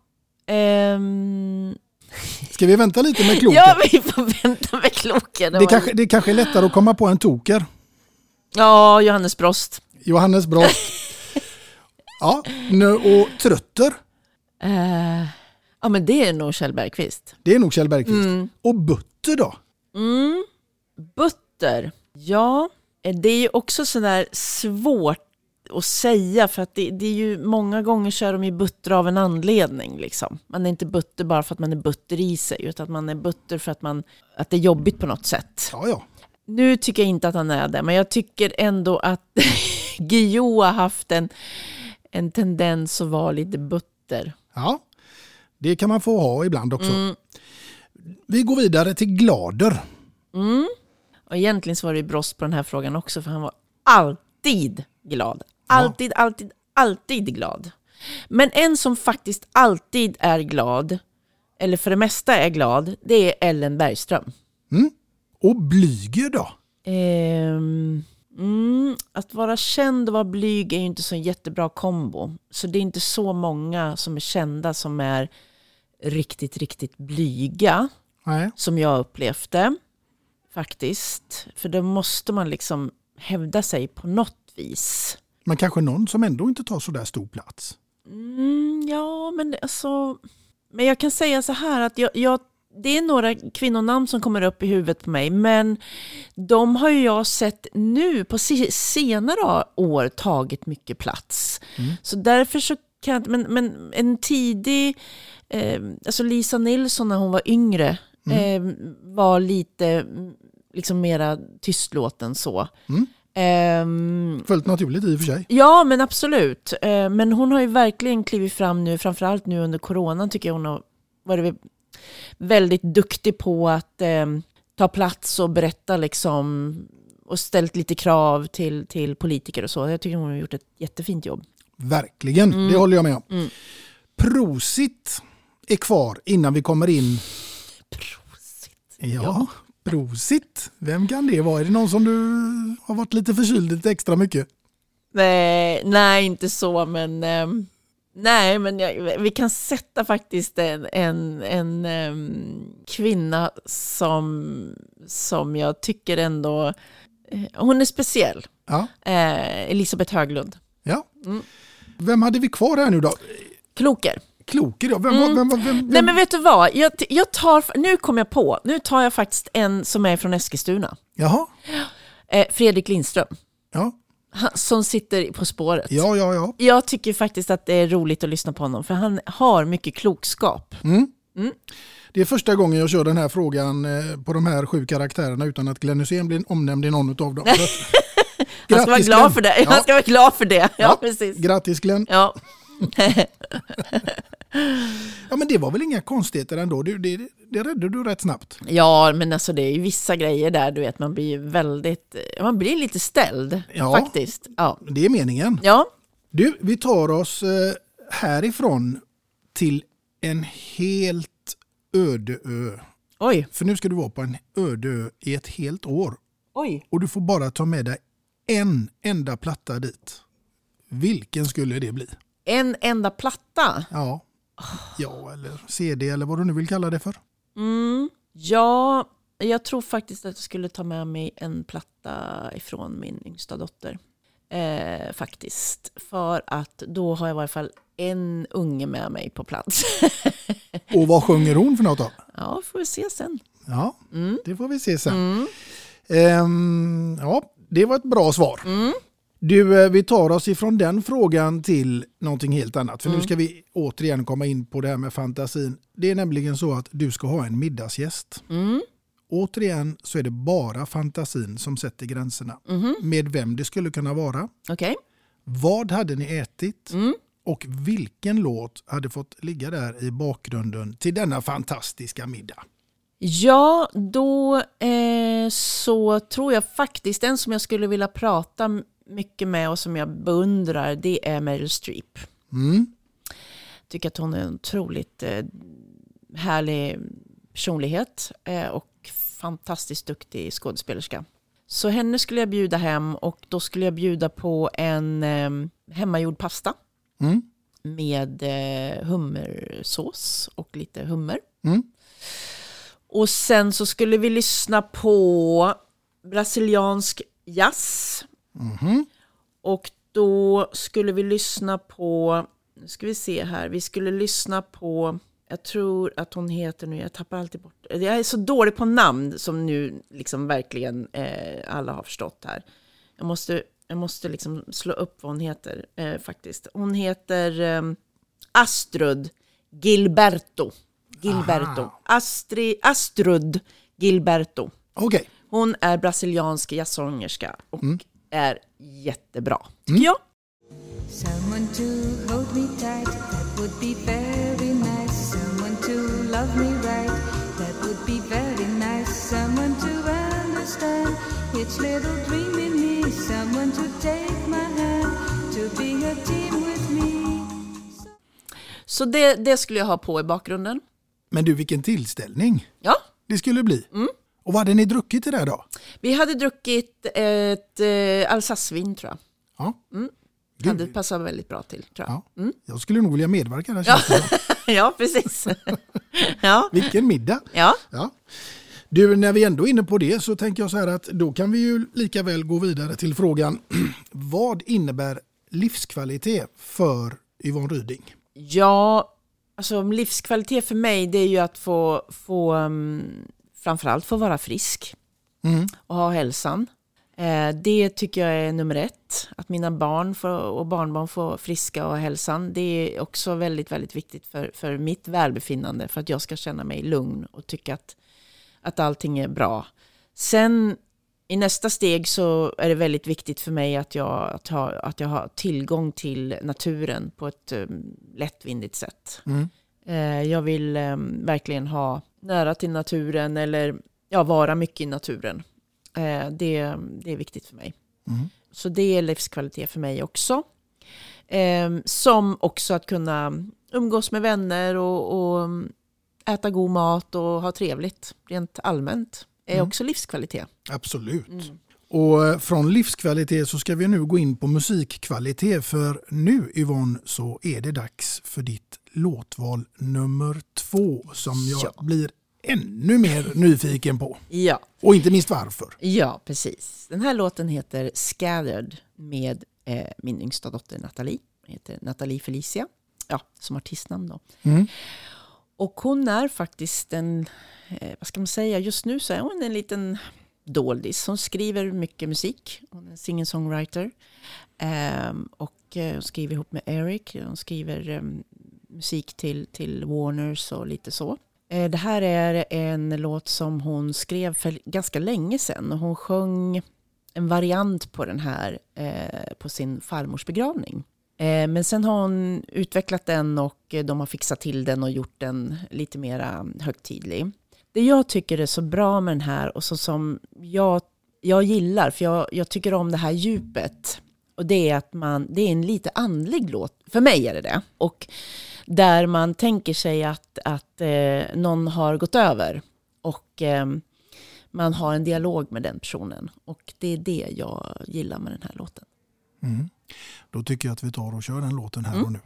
ehm, Ska vi vänta lite med kloker? Ja, vi får vänta med kloken. det, kanske, det kanske är lättare att komma på en toker. Ja, Johannes Brost. Johannes Brost. Ja, nu- och Trötter. Eh, ja, men det är nog Kjell Bergqvist. Det är nog Kjell Bergqvist. Mm. Och Butter då? Mm. Butter. Ja, eh, det är ju också sådär svårt att säga för att det, det är ju många gånger så är de ju butter av en anledning. Liksom. Man är inte butter bara för att man är butter i sig utan att man är butter för att, man, att det är jobbigt på något sätt. Ja, ja. Nu tycker jag inte att han är det, men jag tycker ändå att Guillou har haft en, en tendens att vara lite butter. Ja, det kan man få ha ibland också. Mm. Vi går vidare till Glader. Mm. Och egentligen så var det Brost på den här frågan också, för han var alltid glad. Alltid, alltid, alltid glad. Men en som faktiskt alltid är glad, eller för det mesta är glad, det är Ellen Bergström. Mm. Och Blyger då? Ehm, mm, att vara känd och vara blyg är ju inte så en jättebra kombo. Så det är inte så många som är kända som är riktigt, riktigt blyga. Nej. Som jag upplevt det. Faktiskt. För då måste man liksom hävda sig på något vis. Men kanske någon som ändå inte tar så där stor plats. Mm, ja, men alltså... Men jag kan säga så här att jag, jag, det är några kvinnonamn som kommer upp i huvudet på mig, men de har ju jag sett nu på se- senare år tagit mycket plats. Så därför så kan jag, men, men en tidig, eh, alltså Lisa Nilsson när hon var yngre, eh, var lite mm, liksom mera tystlåten så. Ehm, Fullt naturligt i och för sig. Ja, men absolut. Eh, Men hon har ju verkligen klivit fram nu, framförallt nu under coronan tycker jag hon har varit väldigt duktig på att eh, ta plats och berätta liksom och ställt lite krav till, till politiker och så. Jag tycker hon har gjort ett jättefint jobb. Verkligen, Mm. det håller jag med om. Mm. Prosit är kvar innan vi kommer in. Prosit? Ja, prosit. Vem kan det vara? Är det någon som du har varit lite förkyld lite extra mycket? Nej, nej inte så, men ehm, nej, men jag, vi kan sätta faktiskt en, en, en ehm, kvinna som, som jag tycker ändå, eh, hon är speciell. Ja. Eh, Elisabeth Höglund. Ja. Mm. Vem hade vi kvar här nu då? Kloker. Kloker, ja. Vem, Mm. vem, vem, vem, Nej men vet du vad, jag, jag tar, nu kom jag på, nu tar jag faktiskt en som är från Eskilstuna. Jaha. Eh, Fredrik Lindström. Ja. Han, som sitter På spåret. Ja, ja, ja. Jag tycker faktiskt att det är roligt att lyssna på honom, för han har mycket klokskap. Mm. Mm. Det är första gången jag kör den här frågan eh, på de här sju karaktärerna utan att Glenn Hysén blir omnämnd i någon av dem. Så att- Han ska vara glad Glenn. för det. Han ska vara glad för det. Ja, Ja. precis. Grattis Glenn. Ja. Ja men det var väl inga konstigheter ändå. Det, det, det räddade du rätt snabbt. ja, men alltså det är ju vissa grejer där, du vet, man blir väldigt, man blir lite ställd Ja. faktiskt. Ja. Det är meningen. Ja. Du, vi tar oss eh, härifrån till en helt öde ö. Oj. För nu ska du vara på en öde ö i ett helt år. Oj. Och du får bara ta med dig en enda platta dit. Vilken skulle det bli? En enda platta. Ja. Ja, eller CD eller vad du nu vill kalla det för. Mm. Ja, jag tror faktiskt att jag skulle ta med mig en platta ifrån min yngsta dotter. Eh, faktiskt. För att då har jag i varje fall en unge med mig på plats. Och vad sjunger hon för något då? ja, får vi se sen. Ja, Mm. det får vi se sen. Ehm, ja, det var ett bra svar. Du, eh, vi tar oss ifrån den frågan till någonting helt annat. För nu Mm. ska vi återigen komma in på det här med fantasin. Det är nämligen så att du ska ha en middagsgäst. Mm. Återigen så är det bara fantasin som sätter gränserna. Mhm. Med vem det skulle kunna vara. Okej. Vad hade ni ätit? Mm. Och vilken låt hade fått ligga där i bakgrunden till denna fantastiska middag? Ja, då eh, så tror jag faktiskt den som jag skulle vilja prata m- mycket med och som jag beundrar, det är Meryl Streep. Mm. Tycker att hon är en otroligt eh, härlig personlighet eh, och fantastiskt duktig skådespelerska. Så henne skulle jag bjuda hem och då skulle jag bjuda på en eh, hemmagjord pasta Mm. med eh, hummersås och lite hummer. Mm. Och sen så skulle vi lyssna på brasiliansk jazz. Mhm. Och då skulle vi lyssna på, nu ska vi se här, vi skulle lyssna på, jag tror att hon heter nu, jag tappar alltid bort, jag är så dålig på namn som nu liksom verkligen eh, alla har förstått här. Jag måste, jag måste liksom slå upp vad hon heter eh, faktiskt. Hon heter eh, Astrud Gilberto. Gilberto. Astri, Astrud Gilberto. Okej. Hon är brasiliansk jazzsångerska och Mm. Är jättebra, tycker jag. Someone to hold me tight, that would be very nice. Someone to love me right, that would be very nice. Someone to understand each little dream in me. Someone to take my hand, to be a team with me. Så det, det skulle jag ha på i bakgrunden. Men du, vilken tillställning Ja. det skulle bli. Mm. Och vad hade ni druckit i det här då? Vi hade druckit ett eh, Alsacevin tror jag. Ja. Mm. Gud. Hade passat väldigt bra till tror jag. Ja. Mm. Jag skulle nog vilja medverka där. Ja. ja, precis. ja. Vilken middag! Ja. Ja. Du, när vi ändå är inne på det så tänker jag så här att då kan vi ju lika väl gå vidare till frågan vad innebär livskvalitet för Yvonne Ryding? Ja, alltså livskvalitet för mig det är ju att få, få um, framförallt få vara frisk Mm. och ha hälsan. Eh, det tycker jag är nummer ett. Att mina barn får, och barnbarn får friska och hälsan. Det är också väldigt, väldigt viktigt för, för mitt välbefinnande. För att jag ska känna mig lugn och tycka att, att allting är bra. Sen i nästa steg så är det väldigt viktigt för mig att jag, att ha, att jag har tillgång till naturen på ett um, lättvindigt sätt. Mm. Eh, jag vill um, verkligen ha nära till naturen eller ja, vara mycket i naturen. Eh, det, det är viktigt för mig. Mm. Så det är livskvalitet för mig också. Eh, som också att kunna umgås med vänner och, och äta god mat och ha trevligt rent allmänt. är Mm. också livskvalitet. Absolut. Och eh, från livskvalitet så ska vi nu gå in på musikkvalitet för nu Yvonne så är det dags för ditt låtval nummer två som jag blir ännu mer nyfiken på. Ja. Och inte minst varför. Ja, precis. Den här låten heter Scattered med eh, min yngsta dotter Nathalie. Hon heter Nathalie Felicia, ja, som artistnamn då. Mm. Och hon är faktiskt en, eh, vad ska man säga, just nu så är hon en liten doldis. Hon skriver mycket musik, hon är en singer-songwriter. Ehm, och eh, hon skriver ihop med Eric, hon skriver em, musik till, till Warners och lite så. Eh, det här är en låt som hon skrev för ganska länge sedan hon sjöng en variant på den här eh, på sin farmors begravning. Eh, men sen har hon utvecklat den och de har fixat till den och gjort den lite mera högtidlig. Det jag tycker är så bra med den här och så som jag, jag gillar, för jag, jag tycker om det här djupet. Och det är att man, det är en lite andlig låt, för mig är det det. Och där man tänker sig att, att eh, någon har gått över och eh, man har en dialog med den personen. Och det är det jag gillar med den här låten. Mm. Då tycker jag att vi tar och kör den låten här Mm. och nu.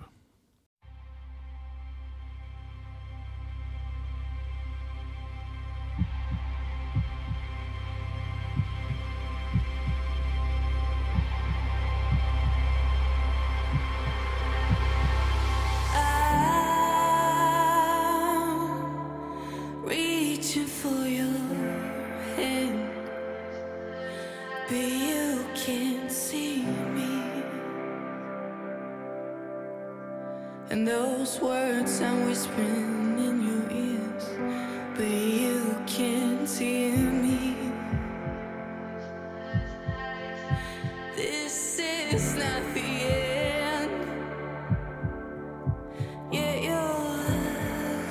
those words I'm whispering in your ears, but you can't hear me. This is not the end. Yeah, you're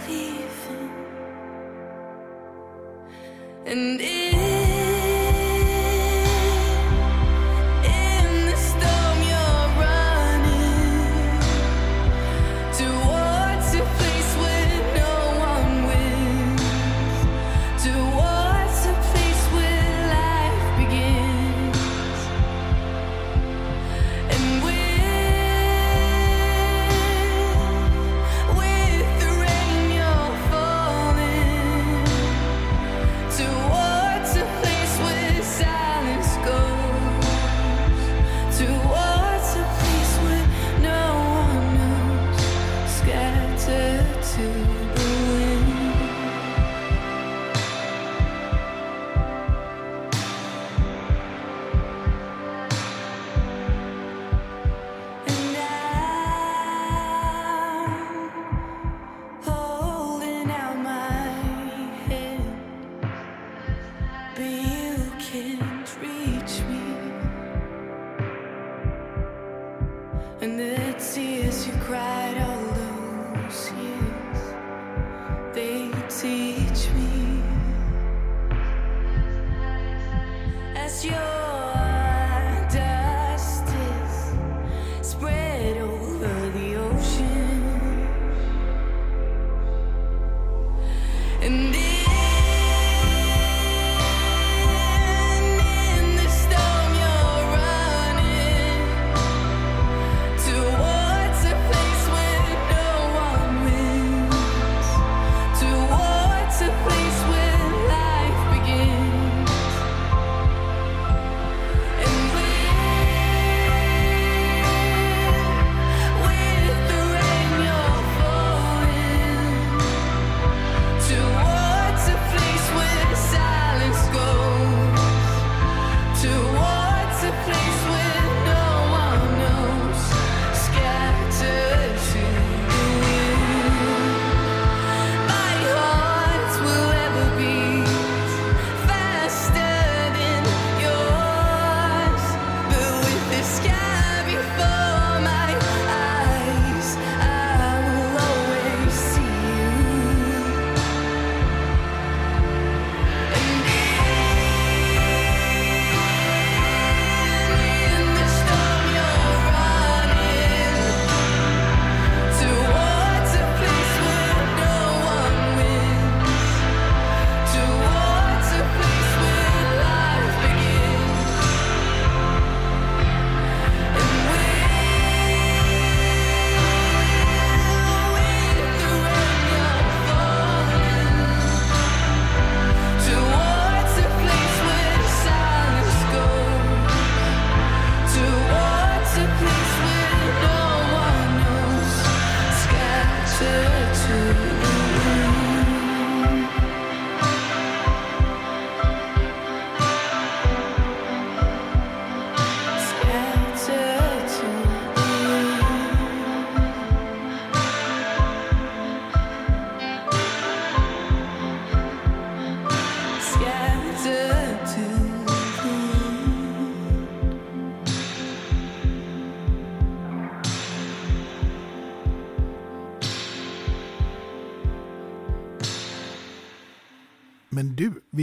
leaving, and.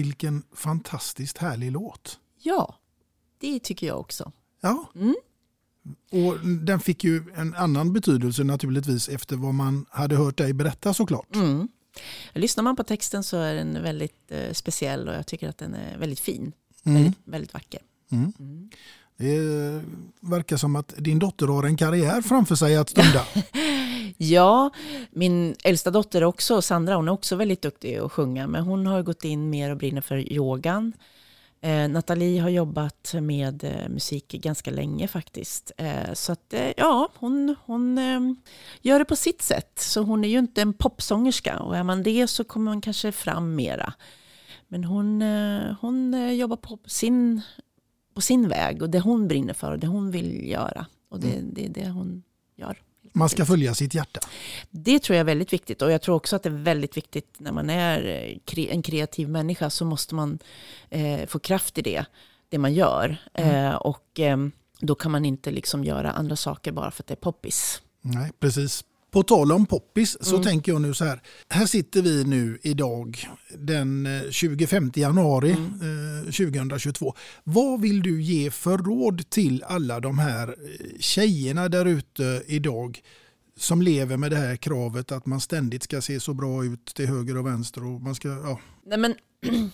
Vilken fantastiskt härlig låt. Ja, det tycker jag också. Ja. Och den fick ju en annan betydelse naturligtvis efter vad man hade hört dig berätta såklart. Mm. Lyssnar man på texten så är den väldigt eh, speciell och jag tycker att den är väldigt fin. Mm. Väldigt, väldigt vacker. Mm. Det verkar som att din dotter har en karriär framför sig att stunda. Ja, min äldsta dotter också, Sandra, hon är också väldigt duktig att sjunga. Men hon har gått in mer och brinner för yogan. Eh, Nathalie har jobbat med eh, musik ganska länge faktiskt. Eh, så att eh, ja, hon, hon eh, gör det på sitt sätt. Så hon är ju inte en popsångerska. Och är man det så kommer man kanske fram mera. Men hon, eh, hon eh, jobbar på sin, på sin väg och det hon brinner för och det hon vill göra. Och det, det är det hon gör. Man ska följa sitt hjärta. Det tror jag är väldigt viktigt och jag tror också att det är väldigt viktigt när man är eh, en kreativ människa så måste man eh, få kraft i det, det man gör. Mm. Eh, och eh, då kan man inte liksom göra andra saker bara för att det är poppis. Nej, precis. På tal om poppis så Mm. tänker jag nu så här. Här sitter vi nu idag den eh, 25 januari Mm. eh, 2022. Vad vill du ge för råd till alla de här eh, tjejerna där ute idag som lever med det här kravet att man ständigt ska se så bra ut till höger och vänster och man ska, ja. Nej, men,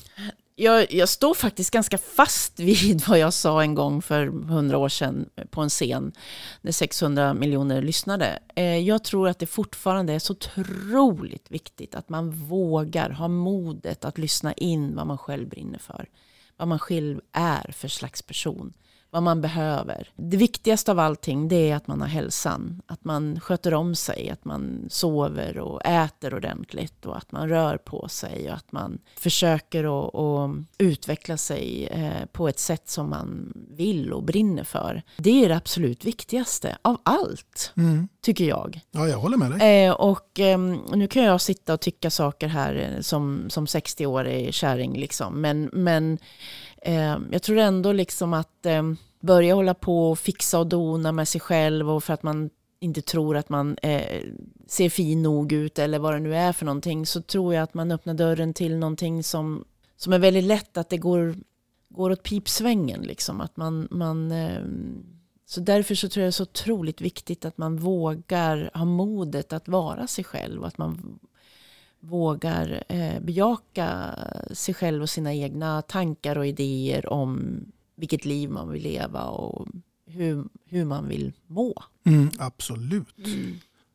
jag, jag står faktiskt ganska fast vid vad jag sa en gång för hundra år sedan på en scen när 600 miljoner lyssnade. Eh, jag tror att det fortfarande är så otroligt viktigt att man vågar ha modet att lyssna in vad man själv brinner för. Vad man själv är för slags person. Vad man behöver. Det viktigaste av allting det är att man har hälsan. Att man sköter om sig. Att man sover och äter ordentligt. Och att man rör på sig. Och att man försöker att, utveckla sig eh, på ett sätt som man vill och brinner för. Det är det absolut viktigaste av allt. Mm. Tycker jag. Ja, jag håller med dig. Eh, och ehm, nu kan jag sitta och tycka saker här eh, som, som 60-årig kärring liksom. Men, men Ehm, jag tror ändå liksom att ehm, börja hålla på och fixa och dona med sig själv och för att man inte tror att man eh, ser fin nog ut eller vad det nu är för någonting så tror jag att man öppnar dörren till någonting som, som är väldigt lätt att det går, går åt pipsvängen liksom. Att man, man eh, så därför så tror jag det är så otroligt viktigt att man vågar ha modet att vara sig själv. Och att man vågar eh, bejaka sig själv och sina egna tankar och idéer om vilket liv man vill leva och hur, hur man vill må. Mm, absolut.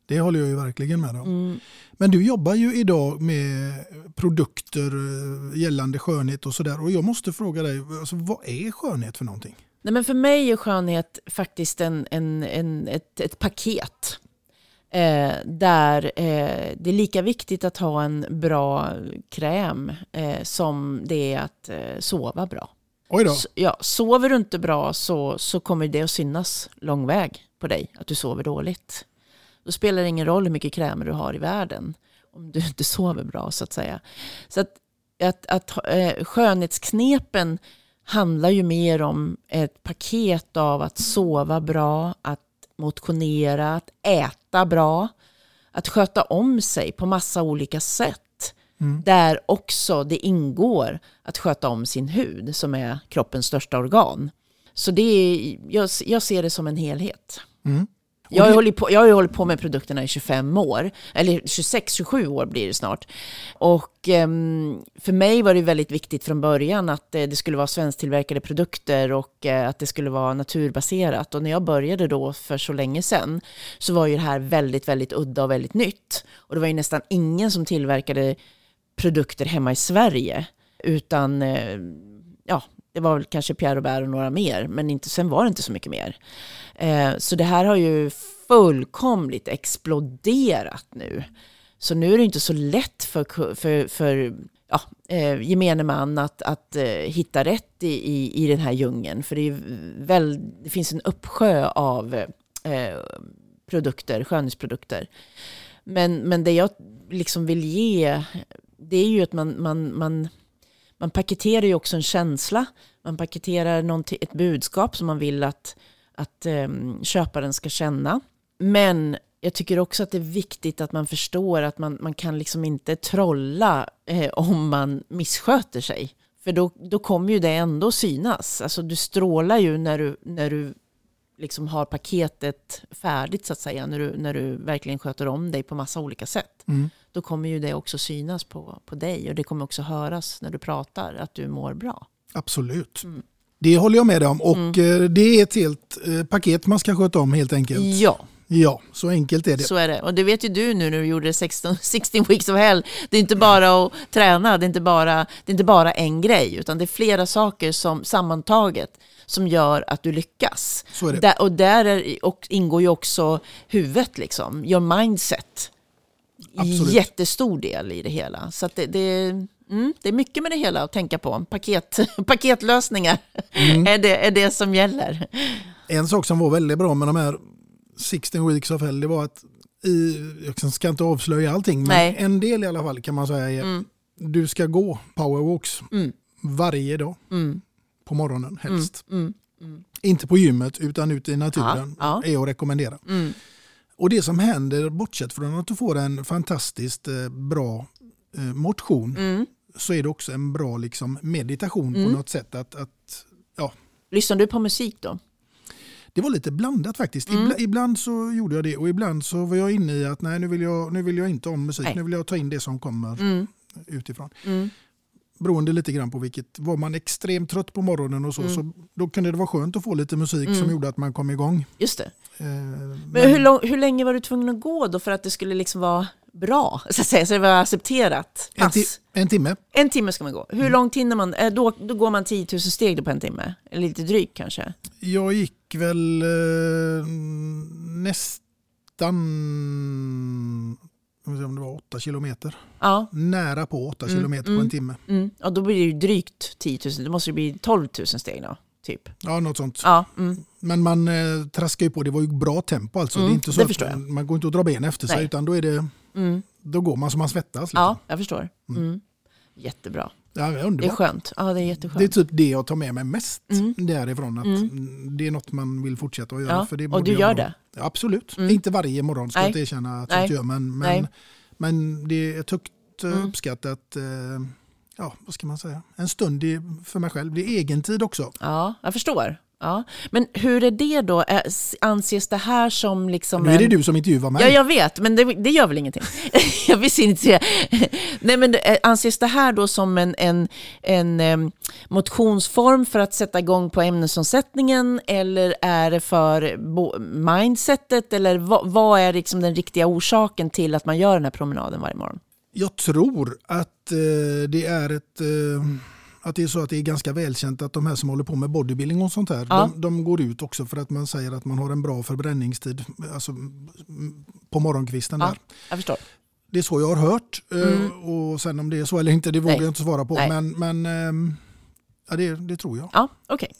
Det håller jag ju verkligen med om. Mm. Men du jobbar ju idag med produkter eh, gällande skönhet och sådär. Och jag måste fråga dig, alltså, vad är skönhet för någonting? Nej, men för mig är skönhet faktiskt en, en, en, ett, ett paket. Eh, där eh, det är lika viktigt att ha en bra kräm eh, som det är att eh, sova bra. Oj då. S- ja, sover du inte bra så, så kommer det att synas lång väg på dig att du sover dåligt. Då spelar det ingen roll hur mycket krämer du har i världen om du inte sover bra så att säga. Så att, att, att eh, skönhetsknepen handlar ju mer om ett paket av att sova bra, att motionera, att äta bra, att sköta om sig på massa olika sätt. Mm. Där också det ingår att sköta om sin hud som är kroppens största organ. Så det är, jag, jag ser det som en helhet. Mm. Jag har, hållit på, jag har ju hållit på med produkterna i 25 år, eller 26-27 år blir det snart. Och ehm, för mig var det väldigt viktigt från början att eh, det skulle vara svensktillverkade produkter och eh, att det skulle vara naturbaserat. Och när jag började då för så länge sedan så var ju det här väldigt, väldigt udda och väldigt nytt. Och det var ju nästan ingen som tillverkade produkter hemma i Sverige. Utan eh, ja, det var väl kanske Pierre Robert och några mer, men inte, sen var det inte så mycket mer. Eh, så det här har ju fullkomligt exploderat nu. Så nu är det inte så lätt för, för, för ja, eh, gemene man att, att eh, hitta rätt i, i, i den här djungeln. För det, är väl, det finns en uppsjö av eh, produkter, skönhetsprodukter. Men, men det jag liksom vill ge, det är ju att man, man, man, man paketerar ju också en känsla. Man paketerar ett budskap som man vill att, att um, köparen ska känna. Men jag tycker också att det är viktigt att man förstår att man, man kan liksom inte trolla eh, om man missköter sig. För då, då kommer ju det ändå synas. Alltså du strålar ju när du, när du liksom har paketet färdigt så att säga. När du, när du verkligen sköter om dig på massa olika sätt. Mm. Då kommer ju det också synas på, på dig. Och det kommer också höras när du pratar att du mår bra. Absolut. Det håller jag med dig om. Och Mm. eh, det är ett helt eh, paket man ska sköta om helt enkelt. Ja. Ja, så enkelt är det. Så är det. Och det vet ju du nu när du gjorde 16, 16 weeks of hell. Det är inte bara att träna, det är inte bara, det är inte bara en grej, utan det är flera saker som sammantaget som gör att du lyckas. Där, och där är, och ingår ju också huvudet, liksom, your mindset. Absolut. Jättestor del i det hela. Så det, det, mm, det är mycket med det hela att tänka på. Paket, paketlösningar Mm. är, det, är det som gäller. En sak som var väldigt bra med de här 16 weeks of hell, det var att i, jag ska inte avslöja allting, men Nej. en del i alla fall kan man säga är Mm. du ska gå powerwalks Mm. varje dag Mm. på morgonen helst. Mm. Mm. Inte på gymmet utan ute i naturen Ja, är att rekommendera. Och det som händer, bortsett från att du får en fantastiskt eh, bra eh, motion, Mm. så är det också en bra liksom, meditation Mm. på något sätt. Att, att, ja, Lyssnar du på musik då? det var lite blandat faktiskt. Mm. Ibla, ibland så gjorde jag det och ibland så var jag inne i att nej nu vill jag, nu vill jag inte om musik, Nej. nu vill jag ta in det som kommer Mm. utifrån. Mm. Beroende lite grann på vilket, var man extremt trött på morgonen och så, Mm. så då kunde det vara skönt att få lite musik Mm. som gjorde att man kom igång. Just det. Eh, Men hur, lång, hur länge var du tvungen att gå då för att det skulle liksom vara bra? Så att säga, så det var accepterat? en, ti- en timme. En timme ska man gå. Hur långt hinner man? Eh, Då, då går man 10 000 steg på en timme? Eller lite drygt kanske? Jag gick väl eh, nästan, om det var åtta kilometer. Ja. Nära på åtta Mm, kilometer mm, på en timme. Mm. Och då blir det ju drygt 10 000. Då måste det bli 12 000 steg då, typ. Ja, något sånt. Ja, mm. Men man eh, traskar ju på, det var ju bra tempo alltså. Mm, det är inte så att man, man går inte att dra ben efter sig Nej. utan då, är det, Mm. då går man som man svettas. Liksom. Ja, jag förstår. Mm. Jättebra. Ja, det är Det är underbart. skönt. Ja, det är jätteskönt. Det är typ det jag tar med mig mest Mm. därifrån. Att Mm. Det är något man vill fortsätta att göra. Ja, För det och du gör det? Ja, absolut. Mm. Inte varje morgon ska jag inte erkänna att jag gör. Men, men, men det är ett högt Mm. uppskattat, eh, ja vad ska man säga, en stund för mig själv. Det är egentid också. Ja, jag förstår. Ja. Men hur är det då? Anses det här som liksom Nu är det en... du som intervjuar mig. Ja, jag vet, men det, det gör väl ingenting. jag visste inte det. Nej, men det- anses det här då som en, en, en motionsform för att sätta igång på ämnesomsättningen eller är det för mindsetet eller vad, vad är liksom den riktiga orsaken till att man gör den här promenaden varje morgon? Jag tror att eh, det är ett eh, att det är så att det är ganska välkänt att de här som håller på med bodybuilding och sånt här, Ja. de, de går ut också för att man säger att man har en bra förbränningstid alltså, mm, på morgonkvisten. Ja, där. jag förstår. Det är så jag har hört eh, Mm. och sen om det är så eller inte det vågar Nej. jag inte svara på. Nej. Men, men ehm, ja, det, det tror jag. Ja, okej.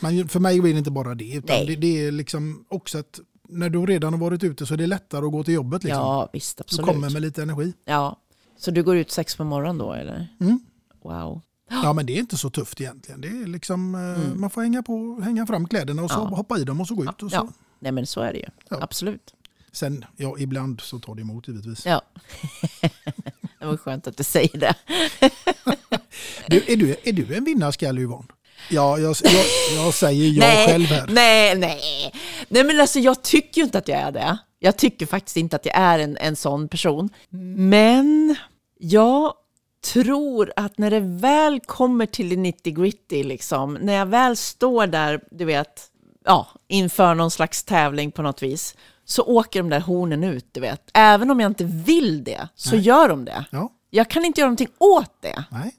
Men för mig blir det inte bara det. Utan det, det är liksom också att när du redan har varit ute så är det lättare att gå till jobbet. Liksom. Ja, visst, Du absolut. kommer med lite energi. Ja, så du går ut sex på morgonen då eller? Mm. Wow. Ja men det är inte så tufft egentligen. Det är liksom, eh, Mm. Man får hänga, på, hänga fram kläderna och så Ja. hoppa i dem och så gå ut. Och så. Ja, nej men så är det ju. Absolut. Sen, ja ibland så tar det emot givetvis. Ja. det var skönt att du säger det. Du, är, du, är du en vinnarskalle Yvonne? Ja, jag, jag, jag säger ja nej, själv här. Nej, nej. Nej, men alltså jag tycker ju inte att jag är det. Jag tycker faktiskt inte att jag är en, en sån person. Men jag tror att när det väl kommer till det 90 gritty, liksom, när jag väl står där, du vet, ja, inför någon slags tävling på något vis, så åker de där hornen ut, du vet. Även om jag inte vill det, så Nej. gör de det. Ja. Jag kan inte göra någonting åt det. Nej.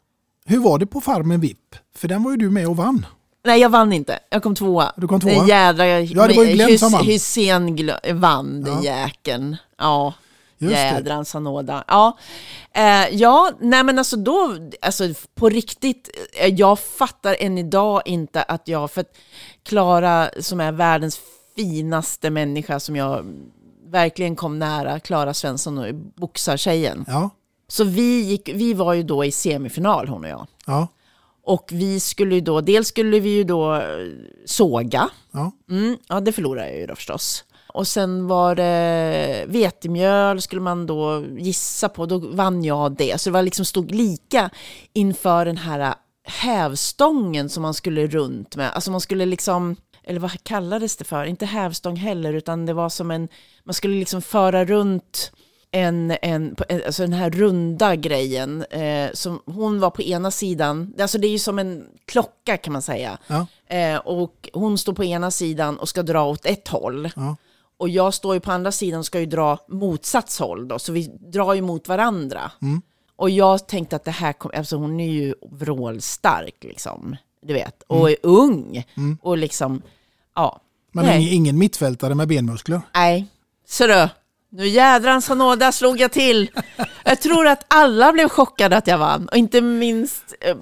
Hur var det på Farmen VIP? För den var ju du med och vann. Nej, jag vann inte. Jag kom tvåa. Du kom tvåa? Den jädra... Ja, det var ju Glenn som vann. Gl- vann, den Ja. jäkeln. Ja. Just det. Jädran Sanoda. Ja, eh, ja nej men alltså då, alltså på riktigt, eh, jag fattar än idag inte att jag, för att Klara som är världens finaste människa som jag verkligen kom nära, Klara Svensson, och boxartjejen. Ja. Så vi, gick, vi var ju då i semifinal hon och jag. Ja. Och vi skulle ju då, dels skulle vi ju då eh, såga. Ja. Mm, ja, det förlorade jag ju då förstås. Och sen var det vetemjöl skulle man då gissa på, då vann jag det. Så det var liksom stod lika inför den här hävstången som man skulle runt med. Alltså man skulle liksom, eller vad kallades det för? Inte hävstång heller, utan det var som en, man skulle liksom föra runt en, en, alltså den här runda grejen. Eh, som hon var på ena sidan, alltså det är ju som en klocka kan man säga. Ja. Eh, och hon står på ena sidan och ska dra åt ett håll. Ja. Och jag står ju på andra sidan och ska ju dra motsats håll då, så vi drar ju mot varandra. Mm. Och jag tänkte att det här kom, alltså hon är ju vrålstark liksom, du vet, och Mm. är ung. Mm. Och liksom, ja. Men ingen mittfältare med benmuskler. Nej, så du. Nu jädrans nåda slog jag till. Jag tror att alla blev chockade att jag vann. Och inte minst eh,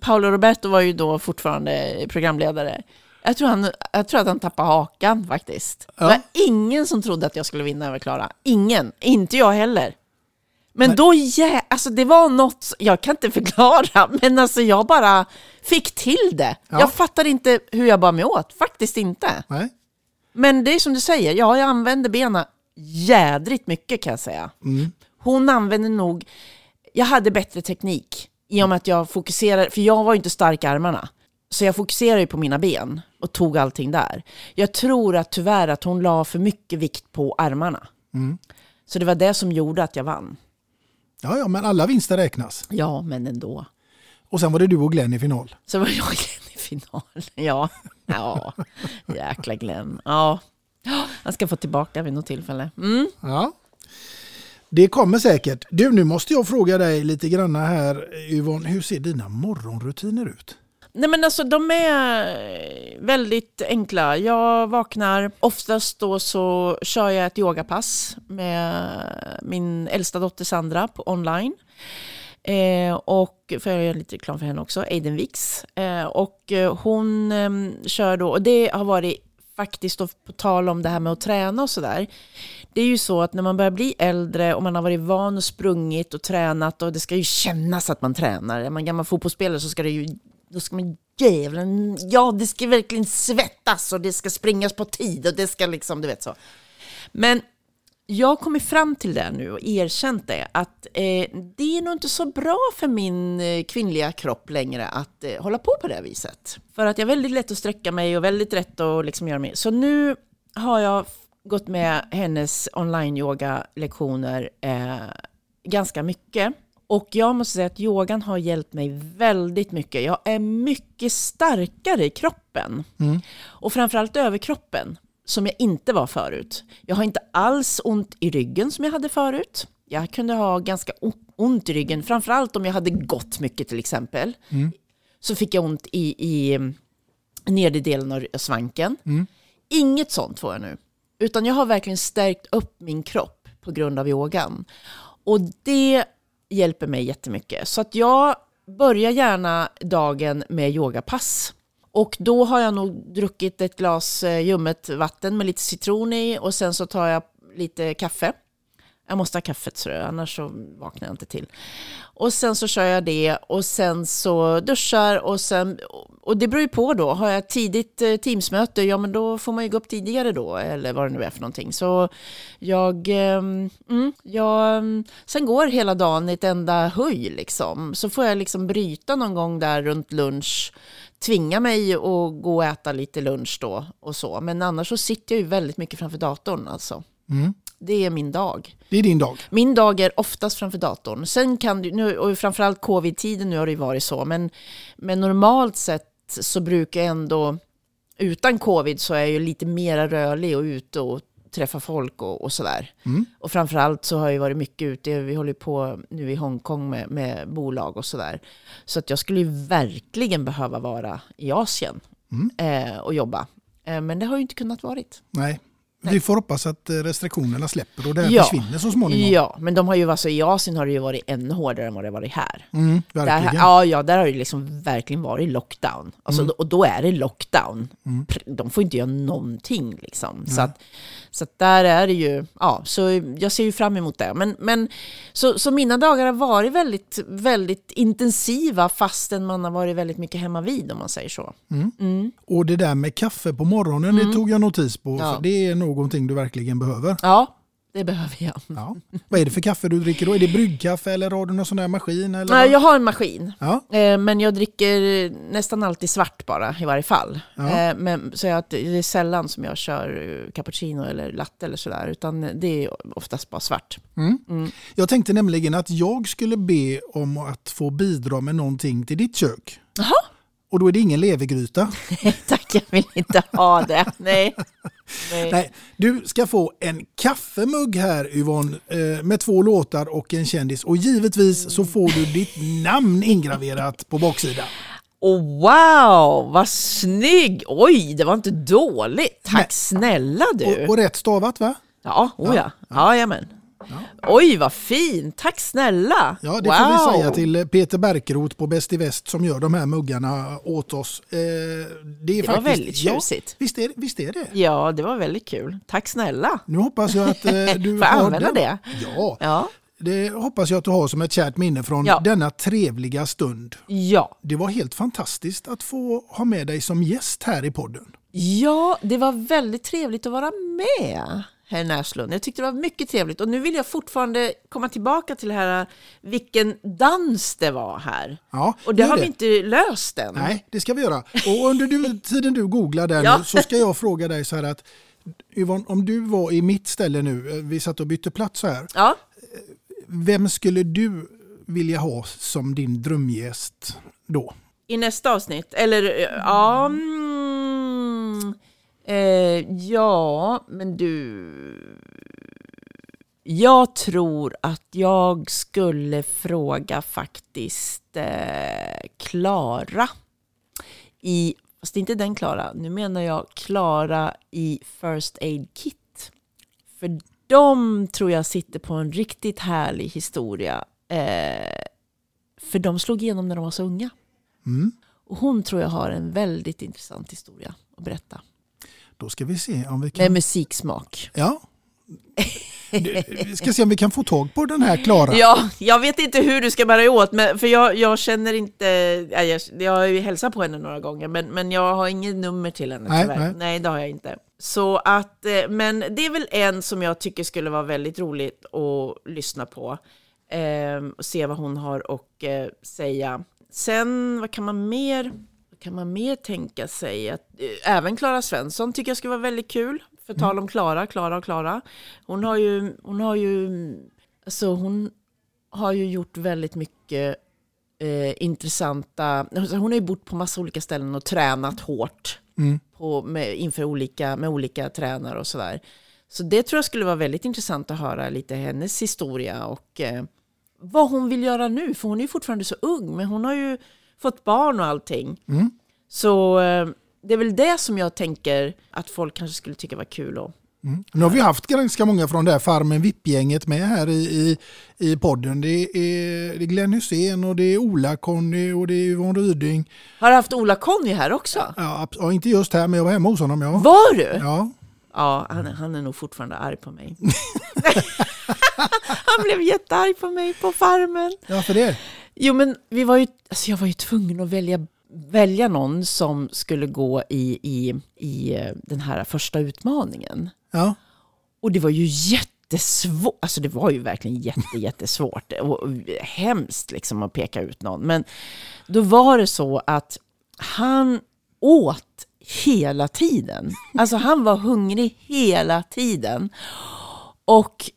Paolo Roberto var ju då fortfarande programledare. Jag tror, han, jag tror att han tappade hakan faktiskt. Det var ingen som trodde att jag skulle vinna över Klara. Ingen. Inte jag heller. Men då, jä- alltså det var något, jag kan inte förklara, men alltså jag bara fick till det. Ja. Jag fattar inte hur jag bara mig åt, faktiskt inte. Nej. Men det är som du säger, ja, jag använder benen jädrigt mycket kan jag säga. Mm. Hon använde nog, jag hade bättre teknik i och med att jag fokuserade, för jag var ju inte stark i armarna. Så jag fokuserade ju på mina ben och tog allting där. Jag tror att tyvärr att hon la för mycket vikt på armarna. Mm. Så det var det som gjorde att jag vann. Ja, ja, men alla vinster räknas. Ja, men ändå. Och sen var det du och Glenn i final. Så var jag Glenn i final. Ja, ja. jäkla Glenn. Ja, han ska få tillbaka vid något tillfälle. Mm. Ja. Det kommer säkert. Du, nu måste jag fråga dig lite grann här Yvonne, hur ser dina morgonrutiner ut? Nej men alltså de är väldigt enkla. Jag vaknar, oftast då så kör jag ett yogapass med min äldsta dotter Sandra på online. Eh, och för jag gör lite reklam för henne också, Aiden Wix. Eh, och eh, hon eh, kör då, och det har varit faktiskt då på tal om det här med att träna och sådär. Det är ju så att när man börjar bli äldre och man har varit van och sprungit och tränat och det ska ju kännas att man tränar. Är man gammal fotbollsspelare så ska det ju, då ska man jävlar, ja det ska verkligen svettas och det ska springas på tid och det ska liksom, du vet så. Men jag har kommit fram till det nu och erkänt det, att eh, det är nog inte så bra för min eh, kvinnliga kropp längre att eh, hålla på på det här viset. För att jag är väldigt lätt att sträcka mig och väldigt rätt att liksom göra mig. Så nu har jag gått med hennes online-yoga-lektioner eh, ganska mycket. Och jag måste säga att yogan har hjälpt mig väldigt mycket. Jag är mycket starkare i kroppen. Mm. Och framförallt överkroppen, som jag inte var förut. Jag har inte alls ont i ryggen som jag hade förut. Jag kunde ha ganska ont i ryggen, framförallt om jag hade gått mycket till exempel. Mm. Så fick jag ont i, i nedre delen av svanken. Mm. Inget sånt får jag nu. Utan jag har verkligen stärkt upp min kropp på grund av yogan. Och det hjälper mig jättemycket. Så att jag börjar gärna dagen med yogapass. Och då har jag nog druckit ett glas eh, ljummet vatten med lite citron i och sen så tar jag lite kaffe. Jag måste ha kaffet så annars så vaknar jag inte till. Och sen så kör jag det och sen så duschar och sen, och det beror ju på då, har jag tidigt eh, teamsmöte, ja men då får man ju gå upp tidigare då, eller vad det nu är för någonting. Så jag, ehm, mm, jag, sen går hela dagen i ett enda höj liksom. Så får jag liksom bryta någon gång där runt lunch, tvinga mig att gå och äta lite lunch då och så. Men annars så sitter jag ju väldigt mycket framför datorn alltså. Mm. Det är min dag. Det är din dag. Min dag är oftast framför datorn. Sen kan du, nu, och framförallt covid-tiden nu har det ju varit så, men, men normalt sett så brukar jag ändå, utan covid så är jag ju lite mer rörlig och ute och träffa folk och, och sådär. Mm. Och framförallt så har jag ju varit mycket ute, vi håller på nu i Hongkong med, med bolag och sådär. Så att jag skulle ju verkligen behöva vara i Asien eh, och jobba. Eh, men det har ju inte kunnat varit. Nej. Vi får hoppas att eh, restriktionerna släpper och det Ja. försvinner så småningom. Ja, men de har ju, alltså, i Asien har det ju varit ännu hårdare än vad det varit här. Mm, där, verkligen. ja, ja, där har det liksom verkligen varit lockdown. Alltså, Mm. Och då är det lockdown. Mm. De får inte göra någonting. Liksom. Så, att, så där är det ju, ja, så jag ser ju fram emot det. Men, men, så, så mina dagar har varit väldigt, väldigt intensiva fastän man har varit väldigt mycket hemma vid om man säger så. Mm. Mm. Och det där med kaffe på morgonen, det Mm. tog jag notis på. Ja. För det är någonting du verkligen behöver. Ja, det behöver jag. Ja. Vad är det för kaffe du dricker då? Är det bryggkaffe eller har du någon sån där maskin? Eller Nej, jag har en maskin. Ja. Eh, Men jag dricker nästan alltid svart bara i varje fall. Ja. Eh, Men, så jag, det är sällan som jag kör eh, cappuccino eller latte eller sådär. Utan det är oftast bara svart. Mm. Mm. Jag tänkte nämligen att jag skulle be om att få bidra med någonting till ditt kök. Jaha. Och då är det ingen levergryta. Tack, jag vill inte ha det. Nej. Nej. Nej, du ska få en kaffemugg här Yvonne eh, med två låtar och en kändis. Och givetvis så får du ditt namn ingraverat på baksidan. Oh, wow, vad snygg! Oj, det var inte dåligt. Tack snälla du. Och, och rätt stavat va? Ja, oh ja. ja. Jajamän. Oj, vad fint. Tack snälla. Ja, det wow. får vi säga till Peter Berkerot på Bäst i Väst som gör de här muggarna åt oss. Eh, det är Det var faktiskt, väldigt tjusigt. Ja, visst, är, visst är det? Ja, det var väldigt kul. Tack snälla. Nu hoppas jag att eh, du Får använda den. det? Ja, Ja. det hoppas jag att du har som ett kärt minne från Ja. denna trevliga stund. Ja. Det var helt fantastiskt att få ha med dig som gäst här i podden. Ja, det var väldigt trevligt att vara med, herr Näslund. Jag tyckte det var mycket trevligt. Och nu vill jag fortfarande komma tillbaka till det här vilken dans det var här. Ja, Och det har vi inte löst än. Nej, det ska vi göra. Och under du, tiden du googlar där Ja. så ska jag fråga dig så här att Yvonne, om du var i mitt ställe nu, eh, vi satt och bytte plats så här. Ja. Vem skulle du vilja ha som din drömgäst då? I nästa avsnitt? Eller eh, ja... Mm, eh, ja, men du... Jag tror att jag skulle fråga faktiskt eh, Klara i... Fast inte den Klara, nu menar jag Klara i First Aid Kit. För de tror jag sitter på en riktigt härlig historia. Eh, för de slog igenom när de var så unga. Mm. Och hon tror jag har en väldigt intressant historia att berätta. Då ska vi se om vi kan... Med musiksmak. Ja. Vi ska se om vi kan få tag på den här Klara. Ja, jag vet inte hur du ska bära åt, men, för jag, jag känner inte... ja, Jag, jag har ju hälsat på henne några gånger, men, men jag har inget nummer till henne Nej, tyvärr. nej. Nej, det har jag inte. Så att, eh, men det är väl en som jag tycker skulle vara väldigt roligt att lyssna på. Eh, och se vad hon har att eh, säga. Sen, vad kan man mer... Kan man mer tänka sig? Att, eh, även Klara Svensson tycker jag skulle vara väldigt kul. För tal om Klara, Klara och Klara. Hon har ju, hon har ju, alltså hon har ju gjort väldigt mycket eh, intressanta, alltså hon har ju bott på massa olika ställen och tränat hårt Mm. på, med, inför olika, med olika tränare och sådär. Så det tror jag skulle vara väldigt intressant att höra lite hennes historia och eh, vad hon vill göra nu, för hon är ju fortfarande så ung, men hon har ju fått barn och allting. Mm. Så eh, det är väl det som jag tänker att folk kanske skulle tycka var kul att Mm. Nu har vi haft ganska många från det här Farmen VIP-gänget med här i, i, i podden. Det är, det är Glenn Hysén och det är Ola-Conny och det är Yvonne Ryding. Har du haft Ola-Conny här också? Ja, ja, inte just här men jag var hemma hos honom. Ja. Var du? Ja. Ja, han, är- han är nog fortfarande arg på mig. han blev jättearg på mig på farmen. Varför det? Jo, men vi var ju, alltså jag var ju tvungen att välja, välja någon som skulle gå i, i, i eh, den här första utmaningen. Ja. Och det var ju jättesvårt, alltså det var ju verkligen jätte, jättesvårt och hemskt liksom att peka ut någon. Men då var det så att han åt hela tiden. Alltså han var hungrig hela tiden. Och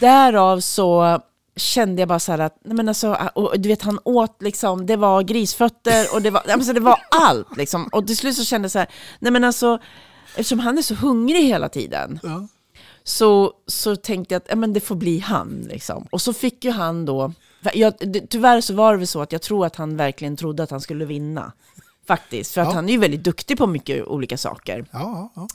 därav så kände jag bara så här att, nej men alltså, och du vet han åt liksom, det var grisfötter och det var, alltså det var allt liksom. Och till slut så kände jag så här, nej men alltså, eftersom han är så hungrig hela tiden, Ja. så, så tänkte jag att ja, men det får bli han. Liksom. Och så fick ju han då, jag, tyvärr så var det väl så att jag tror att han verkligen trodde att han skulle vinna. Faktiskt, för att Ja. han är ju väldigt duktig på mycket olika saker. Ja, ja.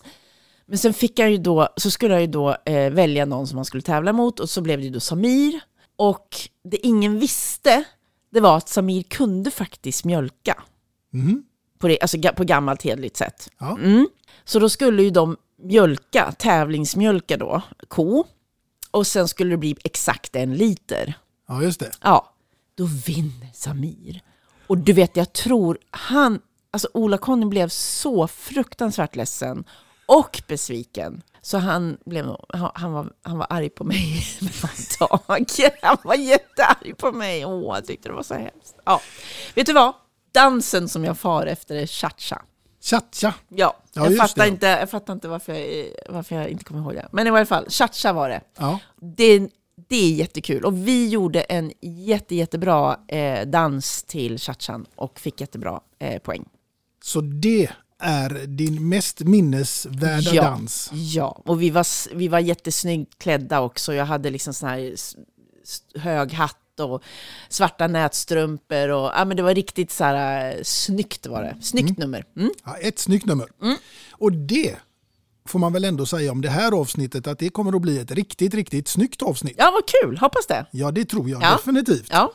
Men sen fick jag ju då, så skulle jag ju då eh, välja någon som han skulle tävla mot och så blev det ju då Samir. Och det ingen visste, det var att Samir kunde faktiskt mjölka. Mhm. På, det, alltså på gammalt hederligt sätt. Mm. Så då skulle ju de mjölka, tävlingsmjölka då, ko. Och sen skulle det bli exakt en liter. ja, just det. Ja, då vinner Samir. Och du vet, jag tror han, alltså Ola-Conny blev så fruktansvärt ledsen och besviken. Så han, blev, han, var, han var arg på mig ett tag. Han var jättearg på mig. Åh, jag tyckte det var så hemskt. Ja. Vet du vad? Dansen som jag far efter är cha-cha. Cha-cha. Ja, Ja, jag, fattar det. inte, jag fattar inte varför jag, varför jag inte kommer ihåg det. Men i alla fall, cha-cha var det. Ja. det. Det är jättekul. Och vi gjorde en jätte, jättebra eh, dans till cha-chan och fick jättebra eh, poäng. Så det är din mest minnesvärda ja, dans. Ja, och vi var, vi var jättesnyggt klädda också. Jag hade liksom sån här hög hatt och svarta nätstrumpor. Och, ja, men det var riktigt så här, eh, snyggt var det. Snyggt nummer. Mm. Ja, ett snyggt nummer. Och det får man väl ändå säga om det här avsnittet att det kommer att bli ett riktigt, riktigt snyggt avsnitt. Ja, vad kul. Hoppas det. Ja, det tror jag Ja. definitivt. Ja.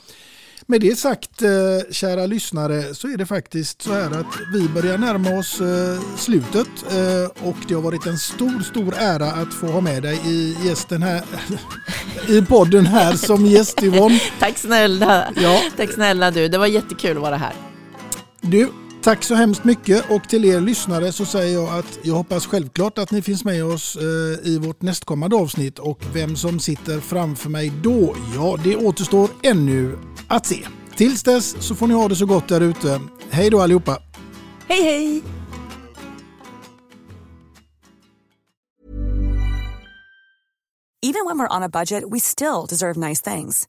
Med det sagt, eh, kära lyssnare, så är det faktiskt så här att vi börjar närma oss eh, slutet eh, och det har varit en stor, stor ära att få ha med dig i gästen här i podden här som gäst Yvonne. Tack snälla. Ja. Tack snälla du. Det var jättekul att vara här. Du, Tack så hemskt mycket och till er lyssnare så säger jag att jag hoppas självklart att ni finns med oss eh, i vårt nästkommande avsnitt och vem som sitter framför mig då, ja det återstår ännu att se. Tills dess så får ni ha det så gott där ute. Hej då allihopa! Hej hej! Even when we're on a budget, we still deserve nice things.